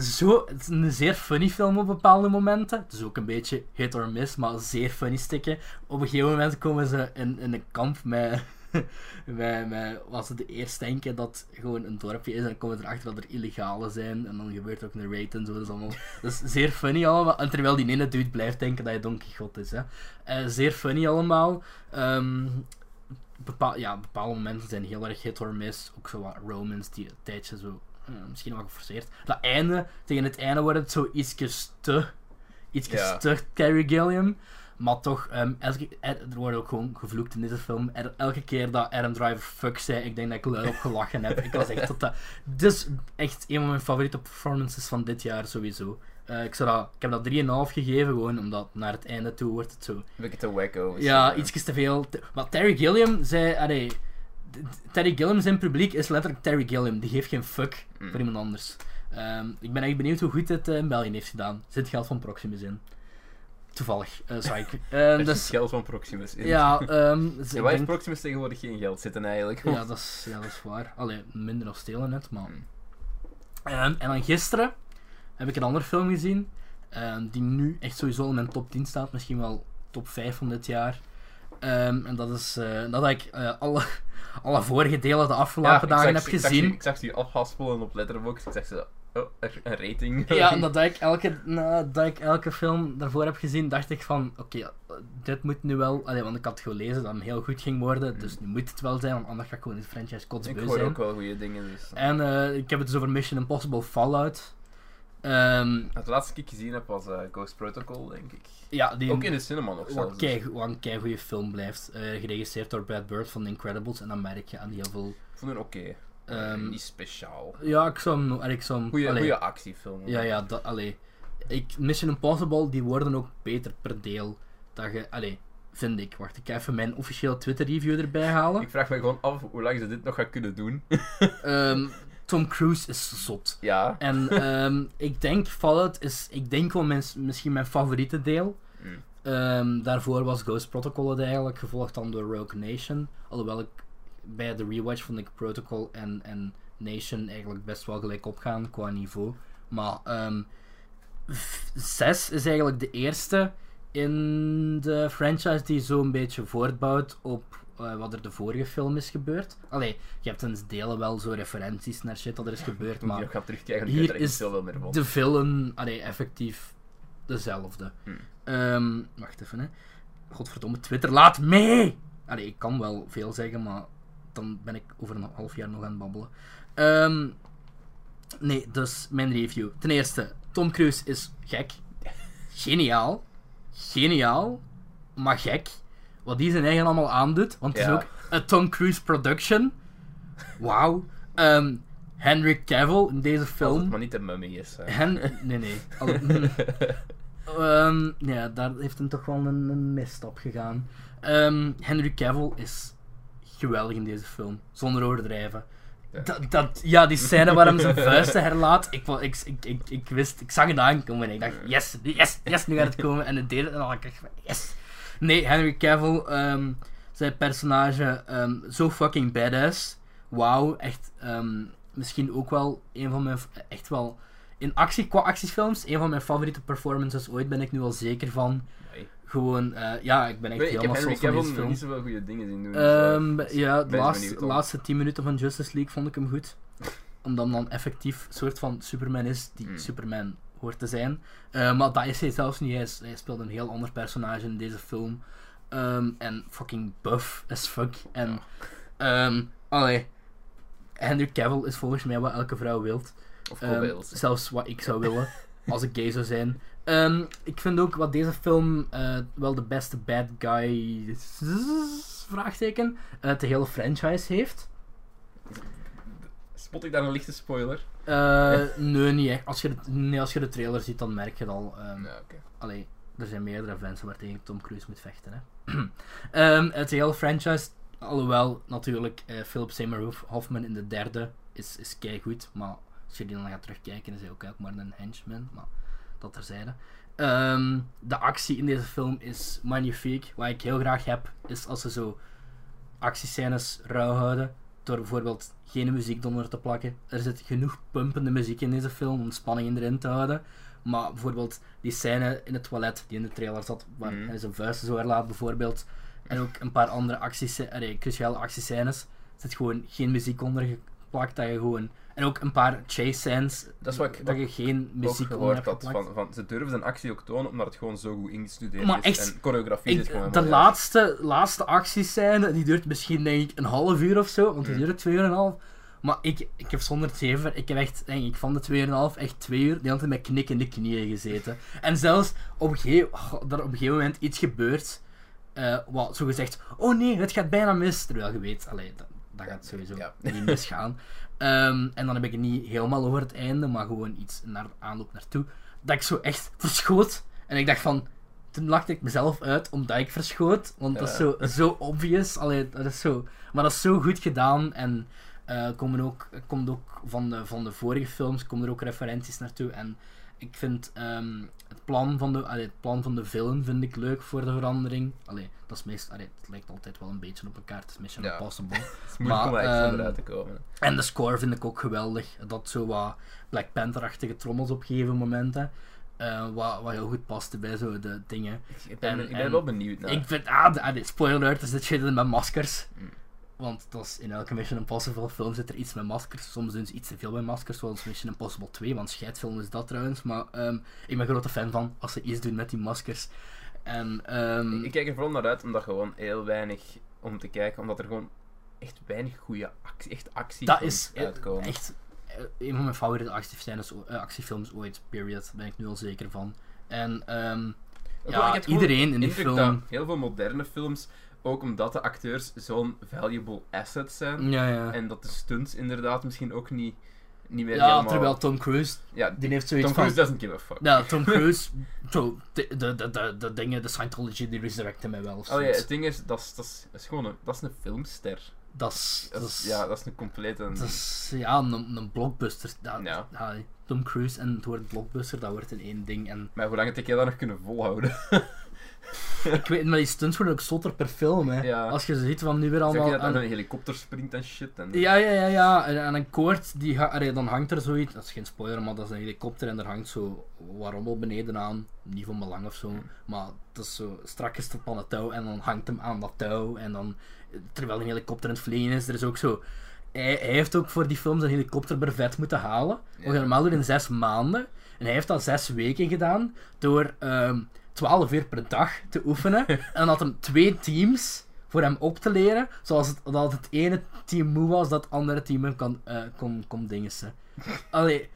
Zo, het is een zeer funny film op bepaalde momenten. Het is ook een beetje hit or miss, maar zeer funny stikken. Op een gegeven moment komen ze in, een kamp met, wij, wij was het eerst denken dat gewoon een dorpje is en dan komen we erachter dat er illegale zijn en dan gebeurt ook een raid en zo. Dat is allemaal dat is zeer funny allemaal. En terwijl die ene dude blijft denken dat hij Don Quixote is. Hè. Eh, zeer funny allemaal. Ehm, bepaal, ja, bepaalde momenten zijn heel erg hit or miss. Ook zo wat romance die een tijdje zo misschien wel geforceerd. Dat einde, tegen het einde wordt het zo ietsjes te, ietsjes Ja. te Terry Gilliam. Maar toch, ehm, elke, er wordt ook gewoon gevloekt in deze film. Er- elke keer dat Adam Driver fuck zei, ik denk dat ik luid op gelachen heb. Ik was echt tot dat. Is echt een van mijn favoriete performances van dit jaar sowieso. Eh, ik, zou dat, ik heb dat 3,5 gegeven, gewoon omdat naar het einde toe wordt het zo. Een beetje te wacko. Ja, ietsjes te veel. Te- Maar Terry Gilliam zei. Allee, Terry Gilliam zijn publiek is letterlijk Terry Gilliam. Die geeft geen fuck Mm. voor iemand anders. Ehm, ik ben echt benieuwd hoe goed het eh, in België heeft gedaan. Zit geld van Proximus in. Toevallig. (laughs) Ehm, Er zit dus, geld van Proximus in. ja, (laughs) dus Ja, ik waar heeft Proximus tegenwoordig geen geld zitten eigenlijk? ja, dat is, ja, dat is waar. Allee, minder nog stelen net, maar... Mm. En dan gisteren heb ik een andere film gezien, die nu echt sowieso in mijn top 10 staat, misschien wel top 5 van dit jaar. Ehm, en dat is eh, dat ik eh, alle, (laughs) alle vorige delen de afgelopen ik dagen zag- heb ik zag gezien. ze- Ik zag ze afhaspelen op Letterboxd. Ik zag ze... Oh, een rating. (laughs) Ja, (laughs) dat ik, elke, dat ik elke film daarvoor heb gezien, dacht ik van, oké, eh, dit moet nu wel... Allee, want ik had gelezen dat hem heel goed ging worden, dus nu moet het wel zijn, want anders ga ik gewoon de franchise ik kotsbeu hoor zijn. ook wel goede dingen. Dus. En ik heb het dus over Mission Impossible Fallout. Ehm, Het laatste dat ik gezien heb was eh, Ghost Protocol, denk ik. ja, die Ook in de cinema nog zelfs. kei, wat een kei goede film blijft. Eh, geregisseerd door Brad Bird van The Incredibles. En dan merk je aan die heel veel... Ik vond het oké. Ehm, Niet speciaal. Ja, ik zou hem... Ik zou hem Goeie, allee, goeie actiefilm. Ja, ja, dat, allee. Ik, Mission Impossible, die worden ook beter per deel. Dat je, allee, vind ik. Wacht, ik ga even mijn officiële Twitter review erbij halen. Ik vraag me gewoon af hoe lang ze dit nog gaan kunnen doen. Ehm, (laughs) Tom Cruise is zot. ja. En ehm, (laughs) ik denk Fallout is, ik denk wel mijn, misschien mijn favoriete deel. Mm. Ehm, daarvoor was Ghost Protocol het eigenlijk, gevolgd dan door Rogue Nation. Alhoewel ik bij de rewatch vond ik Protocol en, en Nation eigenlijk best wel gelijk opgaan qua niveau. Maar ehm 6 is eigenlijk de eerste in de franchise die zo'n beetje voortbouwt op eh, wat er de vorige film is gebeurd. Allee, je hebt in delen wel zo referenties naar shit dat er is gebeurd, maar terugkijken, hier er is meer van. de villain, allee, effectief dezelfde. Hmm. Ehm, wacht even, hè. Godverdomme, Twitter, laat mee! Allee, ik kan wel veel zeggen, maar dan ben ik over een half jaar nog aan het babbelen. Ehm, nee, dus mijn review. Ten eerste, Tom Cruise is gek. Geniaal. Geniaal. Maar gek. Wat die zijn eigen allemaal aandoet. Want het Ja. is ook een Tom Cruise production. Wauw. Ehm, Henry Cavill in deze film. het maar niet de mummy is. Hen... Nee, nee. (laughs) Al- hm. Ehm, ja, daar heeft hem toch wel een, een misstap gegaan. Ehm, Henry Cavill is geweldig in deze film. Zonder overdrijven. Ja. Dat, dat, ja, die scène waar hem zijn vuisten herlaat. Ik, ik, ik, ik, ik wist, ik zag het aankomen en ik dacht, yes, yes, yes, nu gaat het komen. En het deed het en dan dacht ik, yes. Nee, Henry Cavill, ehm, zijn personage, ehm, zo fucking badass. Wauw, echt, ehm, misschien ook wel een van mijn, echt wel, in actie, qua actiefilms, een van mijn favoriete performances ooit, ben ik nu al zeker van. Nee. Gewoon, eh, ja, ik ben echt heb helemaal zot van deze film. niet zoveel goede dingen zien doen. dus, Ehm, eh, ja, de laatste, laatste 10 minuten van Justice League vond ik hem goed. (laughs) Omdat hem dan effectief een soort van Superman is die Hmm. Superman hoort te zijn. Eh, maar dat is hij zelfs niet. Hij, hij speelt een heel ander personage in deze film. Ehm, en fucking buff as fuck. En, ehm allee. Henry Cavill is volgens mij wat elke vrouw wilt. Of Cobails. zelfs wat ik zou willen (laughs) als ik gay zou zijn. Ik vind ook wat deze film eh, wel de beste bad guy vraagteken uit de hele franchise heeft. Spot ik daar een lichte spoiler? Eh, nee, niet echt. Als je, de, nee, als je de trailer ziet, dan merk je het al. ehm, Ja. Allee, er zijn meerdere fans waar tegen Tom Cruise moet vechten. Hè. (clears throat) Ehm, de hele franchise, alhoewel natuurlijk eh, Philip Seymour Hof- Hoffman in de derde is, is goed, maar als je die dan gaat terugkijken, is hij ook, ook maar een henchman, maar dat terzijde. Ehm de actie in deze film is magnifiek. Wat ik heel graag heb, is als ze zo actiescènes rauw houden, door bijvoorbeeld geen muziek eronder te plakken. Er zit genoeg pumpende muziek in deze film om spanning erin te houden. Maar bijvoorbeeld die scène in het toilet die in de trailer zat, waar Mhm. hij zijn vuisten zo herlaat bijvoorbeeld. En ook een paar andere acties, allee, cruciale actiescènes. Er zit gewoon geen muziek onder geplakt, dat je gewoon... En ook een paar chase scenes, Dat is wat ik dat je geen muziek geplakt. Van, van, ze durven zijn actie ook tonen, omdat het gewoon zo goed ingestudeerd Maar is. echt, en choreografie is gewoon de laatste, laatste actiescène, die duurt misschien denk ik een half uur of zo, want die Mm. duurt twee uur en een half. Maar ik, ik heb zonder zeven, ik heb echt, denk ik, van de twee uur en een half, echt twee uur, die altijd met knikkende knieën gezeten. En zelfs op een gegeven, er op een gegeven moment iets gebeurt, eh wat zo gezegd, oh nee, het gaat bijna mis. Terwijl je weet, allee, dat, dat gaat sowieso Ja. niet misgaan. (laughs) Ehm, en dan heb ik het niet helemaal over het einde, maar gewoon iets naar aanloop naartoe. Dat ik zo echt verschoot. En ik dacht van, toen lachte ik mezelf uit omdat ik verschoot. Want dat is zo, zo obvious. Allee, dat is zo, maar dat is zo goed gedaan. En eh komen ook, komt ook van de, van de vorige films komen er ook referenties naartoe. En ik vind ehm, het, plan van de, allee, het plan van de villain vind ik leuk voor de verandering. Allee, dat is meest, allee, het lijkt altijd wel een beetje op elkaar. Het is Mission Ja. Impossible. (laughs) Het is moeilijk om Maar, er echt ehm, onderuit te komen. En de score vind ik ook geweldig. Dat zo wat Black Panther-achtige trommels op gegeven momenten. eh, wat, wat heel goed paste bij zo de dingen. Ik ben, en- ik ben en- wel benieuwd naar. Ik vind, ah, de, nee, spoiler alert, er zit shit in met maskers. Mm. Want dat is, in elke Mission Impossible film zit er iets met maskers. Soms doen ze iets te veel met maskers, zoals Mission Impossible 2, want scheidfilm is dat trouwens. Maar ehm, ik ben grote fan van als ze iets doen met die maskers. En, ehm, Ik kijk er vooral naar uit omdat gewoon heel weinig om te kijken, omdat er gewoon echt weinig goede actie, echt actie dat is eh, uitkomen. echt eh, een van mijn favoriete actiefilms, eh, actiefilms ooit, period. Daar ben ik nu al zeker van. En Ook ja, iedereen in die film- heel veel moderne films, ook omdat de acteurs zo'n valuable asset zijn, ja, ja. en dat de stunts inderdaad misschien ook niet, niet meer ja, helemaal... terwijl Tom Cruise, Ja, die heeft zoiets Tom van... Cruise doesn't give a fuck. Ja, Tom (laughs) Cruise, zo, de, de, de, de, dingen, de Scientology, die resurrecten mij wel. Oh ja, het ding is, dat is, dat is, dat is gewoon een, dat is een filmster. Dat is, Dat ja, dat is een complete... dat is ja, een, een blockbuster. Dat, Ja. ja, Tom Cruise en het woord blockbuster, dat wordt in één ding. En Maar hoe lang heb jij dat nog kunnen volhouden? (laughs) (laughs) ik weet, maar die stunts worden ook zotter per film, hè. Ja. Als je ziet van nu weer Zeg je allemaal... dat aan een helikopter springt en shit? En... Ja, ja, ja, ja. En aan een koord, die ga, allee, dan hangt er zoiets. Dat is geen spoiler, maar dat is een helikopter en er hangt zo wat rommel beneden aan. Niet van belang of zo. Maar dat is zo strak gestopt aan het touw en dan hangt hem aan dat touw. En dan, terwijl een helikopter aan het vliegen is, er is ook zo. Hij, hij heeft ook voor die film zijn helikopterbrevet moeten halen. Wat Ja. normaal doet in zes maanden. En hij heeft dat zes weken gedaan door ehm 12 uur per dag te oefenen. (laughs) en had hem twee teams voor hem op te leren. Zoals het, dat het ene team moe was, dat het andere team hem kan, eh, kon, kon dingessen. Allee,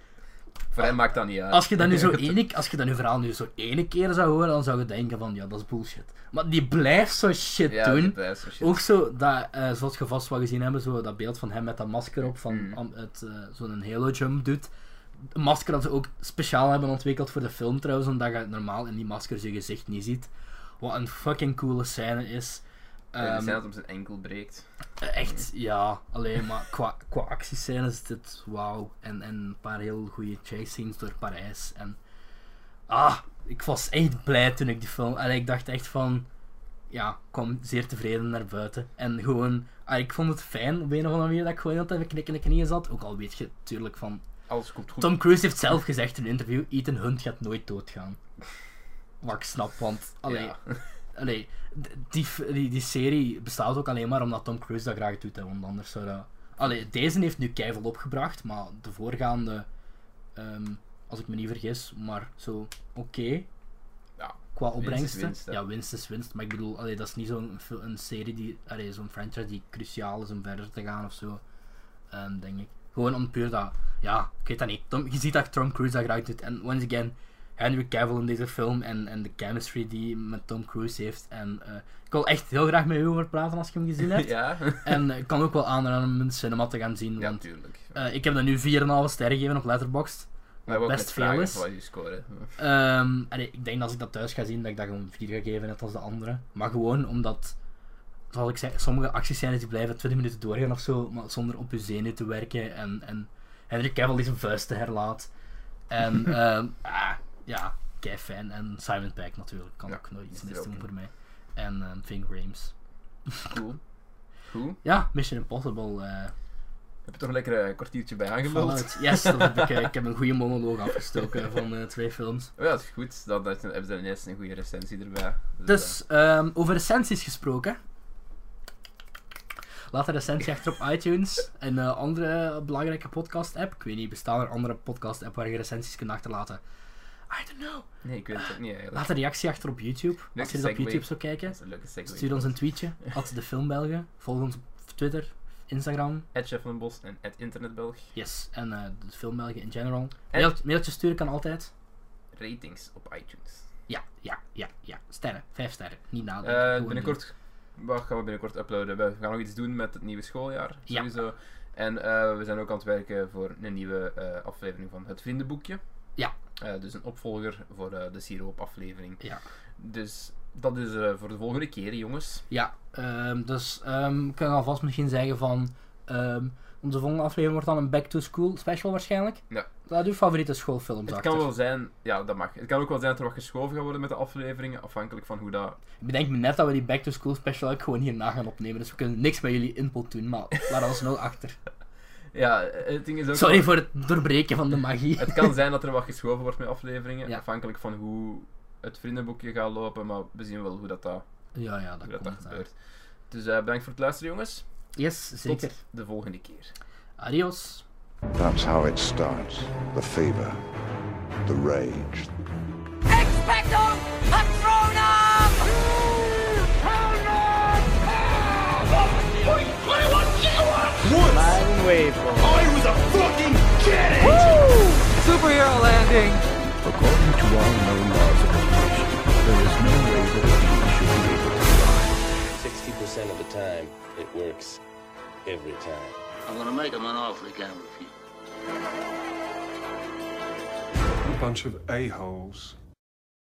Voor hem maakt dat niet uit. als je dat nu (laughs) zo ene, als je dat nu verhaal nu zo ene keer zou horen, dan zou je denken van, ja, dat is bullshit. Maar die blijft zo shit ja, doen. shit. Ook zo, dat, eh, zoals je vast wel gezien hebben, zo dat beeld van hem met dat masker op, van Mm. het, eh, zo'n Halo jump doet. Een masker dat ze ook speciaal hebben ontwikkeld voor de film trouwens, omdat je normaal in die maskers je gezicht niet ziet. Wat een fucking coole scène is. Ja, die Ehm, dat hem zijn enkel breekt. Echt, ja. Alleen maar qua, qua actiescènes is dit wauw. En, en een paar heel goede chase scenes door Parijs. En ah, ik was echt blij toen ik die film. En ik dacht echt van. Ja, ik kwam zeer tevreden naar buiten. En gewoon, ah, ik vond het fijn op een of andere manier dat ik gewoon altijd even knikken in de knieën zat. Ook al weet je natuurlijk van. Alles komt goed. Tom Cruise heeft zelf gezegd in een interview: Ethan Hunt gaat nooit doodgaan. Wat ik snap, want. Allee, Ja. (laughs) Allee, d- die, die, die serie bestaat ook alleen maar omdat Tom Cruise dat graag doet, hè, want anders zou dat... Allee, deze heeft nu keiveel opgebracht, maar de voorgaande, ehm, als ik me niet vergis, maar zo oké. Ja, Qua opbrengsten. winst, ja, winst is winst, maar ik bedoel, allee, dat is niet zo'n een serie die, zo'n franchise die cruciaal is om verder te gaan of zo, ehm, denk ik. Gewoon om puur dat, ja, ik weet dat niet. Tom, je ziet dat Tom Cruise dat graag doet. En once again, Henry Cavill in deze film en, en de chemistry die hij met Tom Cruise heeft. En eh, ik wil echt heel graag met u over praten als je hem gezien hebt. (laughs) ja. (laughs) En eh, ik kan ook wel aanraden om in de cinema te gaan zien. ja, want tuurlijk. eh, ik heb dat nu 4,5 sterren gegeven op Letterboxd. Maar ook best veel is. Wat je. Ehm, en ik denk dat als ik dat thuis ga zien, dat ik dat gewoon 4 ga geven, net als de andere. Maar gewoon omdat, zoals ik zei, sommige actiescènes die blijven 20 minuten doorgaan of zo, maar zonder op je zenuw te werken. En, en Henry Cavill die zijn vuisten herlaat. En (laughs) ehm, ah, ja, kei fijn. En Simon Pegg natuurlijk, kan Ja, ook nog iets is mis ook doen in. voor mij. En ehm Ving Rhames. Cool. Cool. Ja, Mission Impossible. eh, Heb je toch lekker een kwartiertje bij aangemeld? Fallout. Yes, dat heb ik, eh, ik heb een (laughs) goede monoloog afgestoken van eh, twee films. Oh ja, dat is goed. Dan dan hebben ze ineens een goede recensie erbij. Dus, ehm, over recensies gesproken. Laat een recensie achter op iTunes en een andere belangrijke podcast-app. Ik weet niet, bestaan er andere podcast-app waar je recensies kunt achterlaten? I don't know. eh, nee, ik weet het ook niet eigenlijk. Laat een reactie achter op YouTube. Als je dit op. YouTube zou kijken, stuur ons een tweetje. (laughs) At de Filmbelgen. Volg ons op Twitter, Instagram. Van Bos en Internetbelg. Yes, en eh de Filmbelgen in general. En- Mail, mailtje sturen kan altijd. Ratings op iTunes. Ja, ja, ja, ja. Sterren. Vijf sterren. Niet Eh, nadenken. gewoon binnenkort wat gaan we binnenkort uploaden. We gaan nog iets doen met het nieuwe schooljaar. Ja. Sowieso. En eh, we zijn ook aan het werken voor een nieuwe eh, aflevering van Het Vriendenboekje. Ja. Eh, dus een opvolger voor de Siroop aflevering. doen. Ja. Dus dat is voor de volgende keer, jongens. Ja, ehm, dus ehm ik kan alvast misschien zeggen van... ehm, onze volgende aflevering wordt dan een Back to School special waarschijnlijk. Ja. Laat uw favoriete schoolfilms Het achter. kan wel zijn, ja, dat mag. Het kan ook wel zijn dat er wat geschoven gaat worden met de afleveringen, afhankelijk van hoe dat. Ik bedenk me net dat we die Back to School special ook gewoon hierna gaan opnemen. Dus we kunnen niks met jullie input doen, maar laat ons achter. (laughs) Ja, het ding is ook. Sorry voor het doorbreken van de magie. Het kan zijn dat er wat geschoven wordt met afleveringen, Ja. afhankelijk van hoe het vriendenboekje gaat lopen, maar we zien wel hoe dat, dat, Ja, ja, dat hoe dat, dat komt. gebeurt. Dus eh, bedankt voor het luisteren, jongens. Yes, zeker. Tot de volgende keer. Adios. That's how it starts. The fever, the rage, Expecto Patronum! What? Mind wave. I was a fucking kid! Woo! Superhero landing! According to all known laws of evolution, there is no way that a bee should be able to fly. 60% of the time, it works every time. I'm gonna make him an offer he can't refuse. A bunch of a-holes.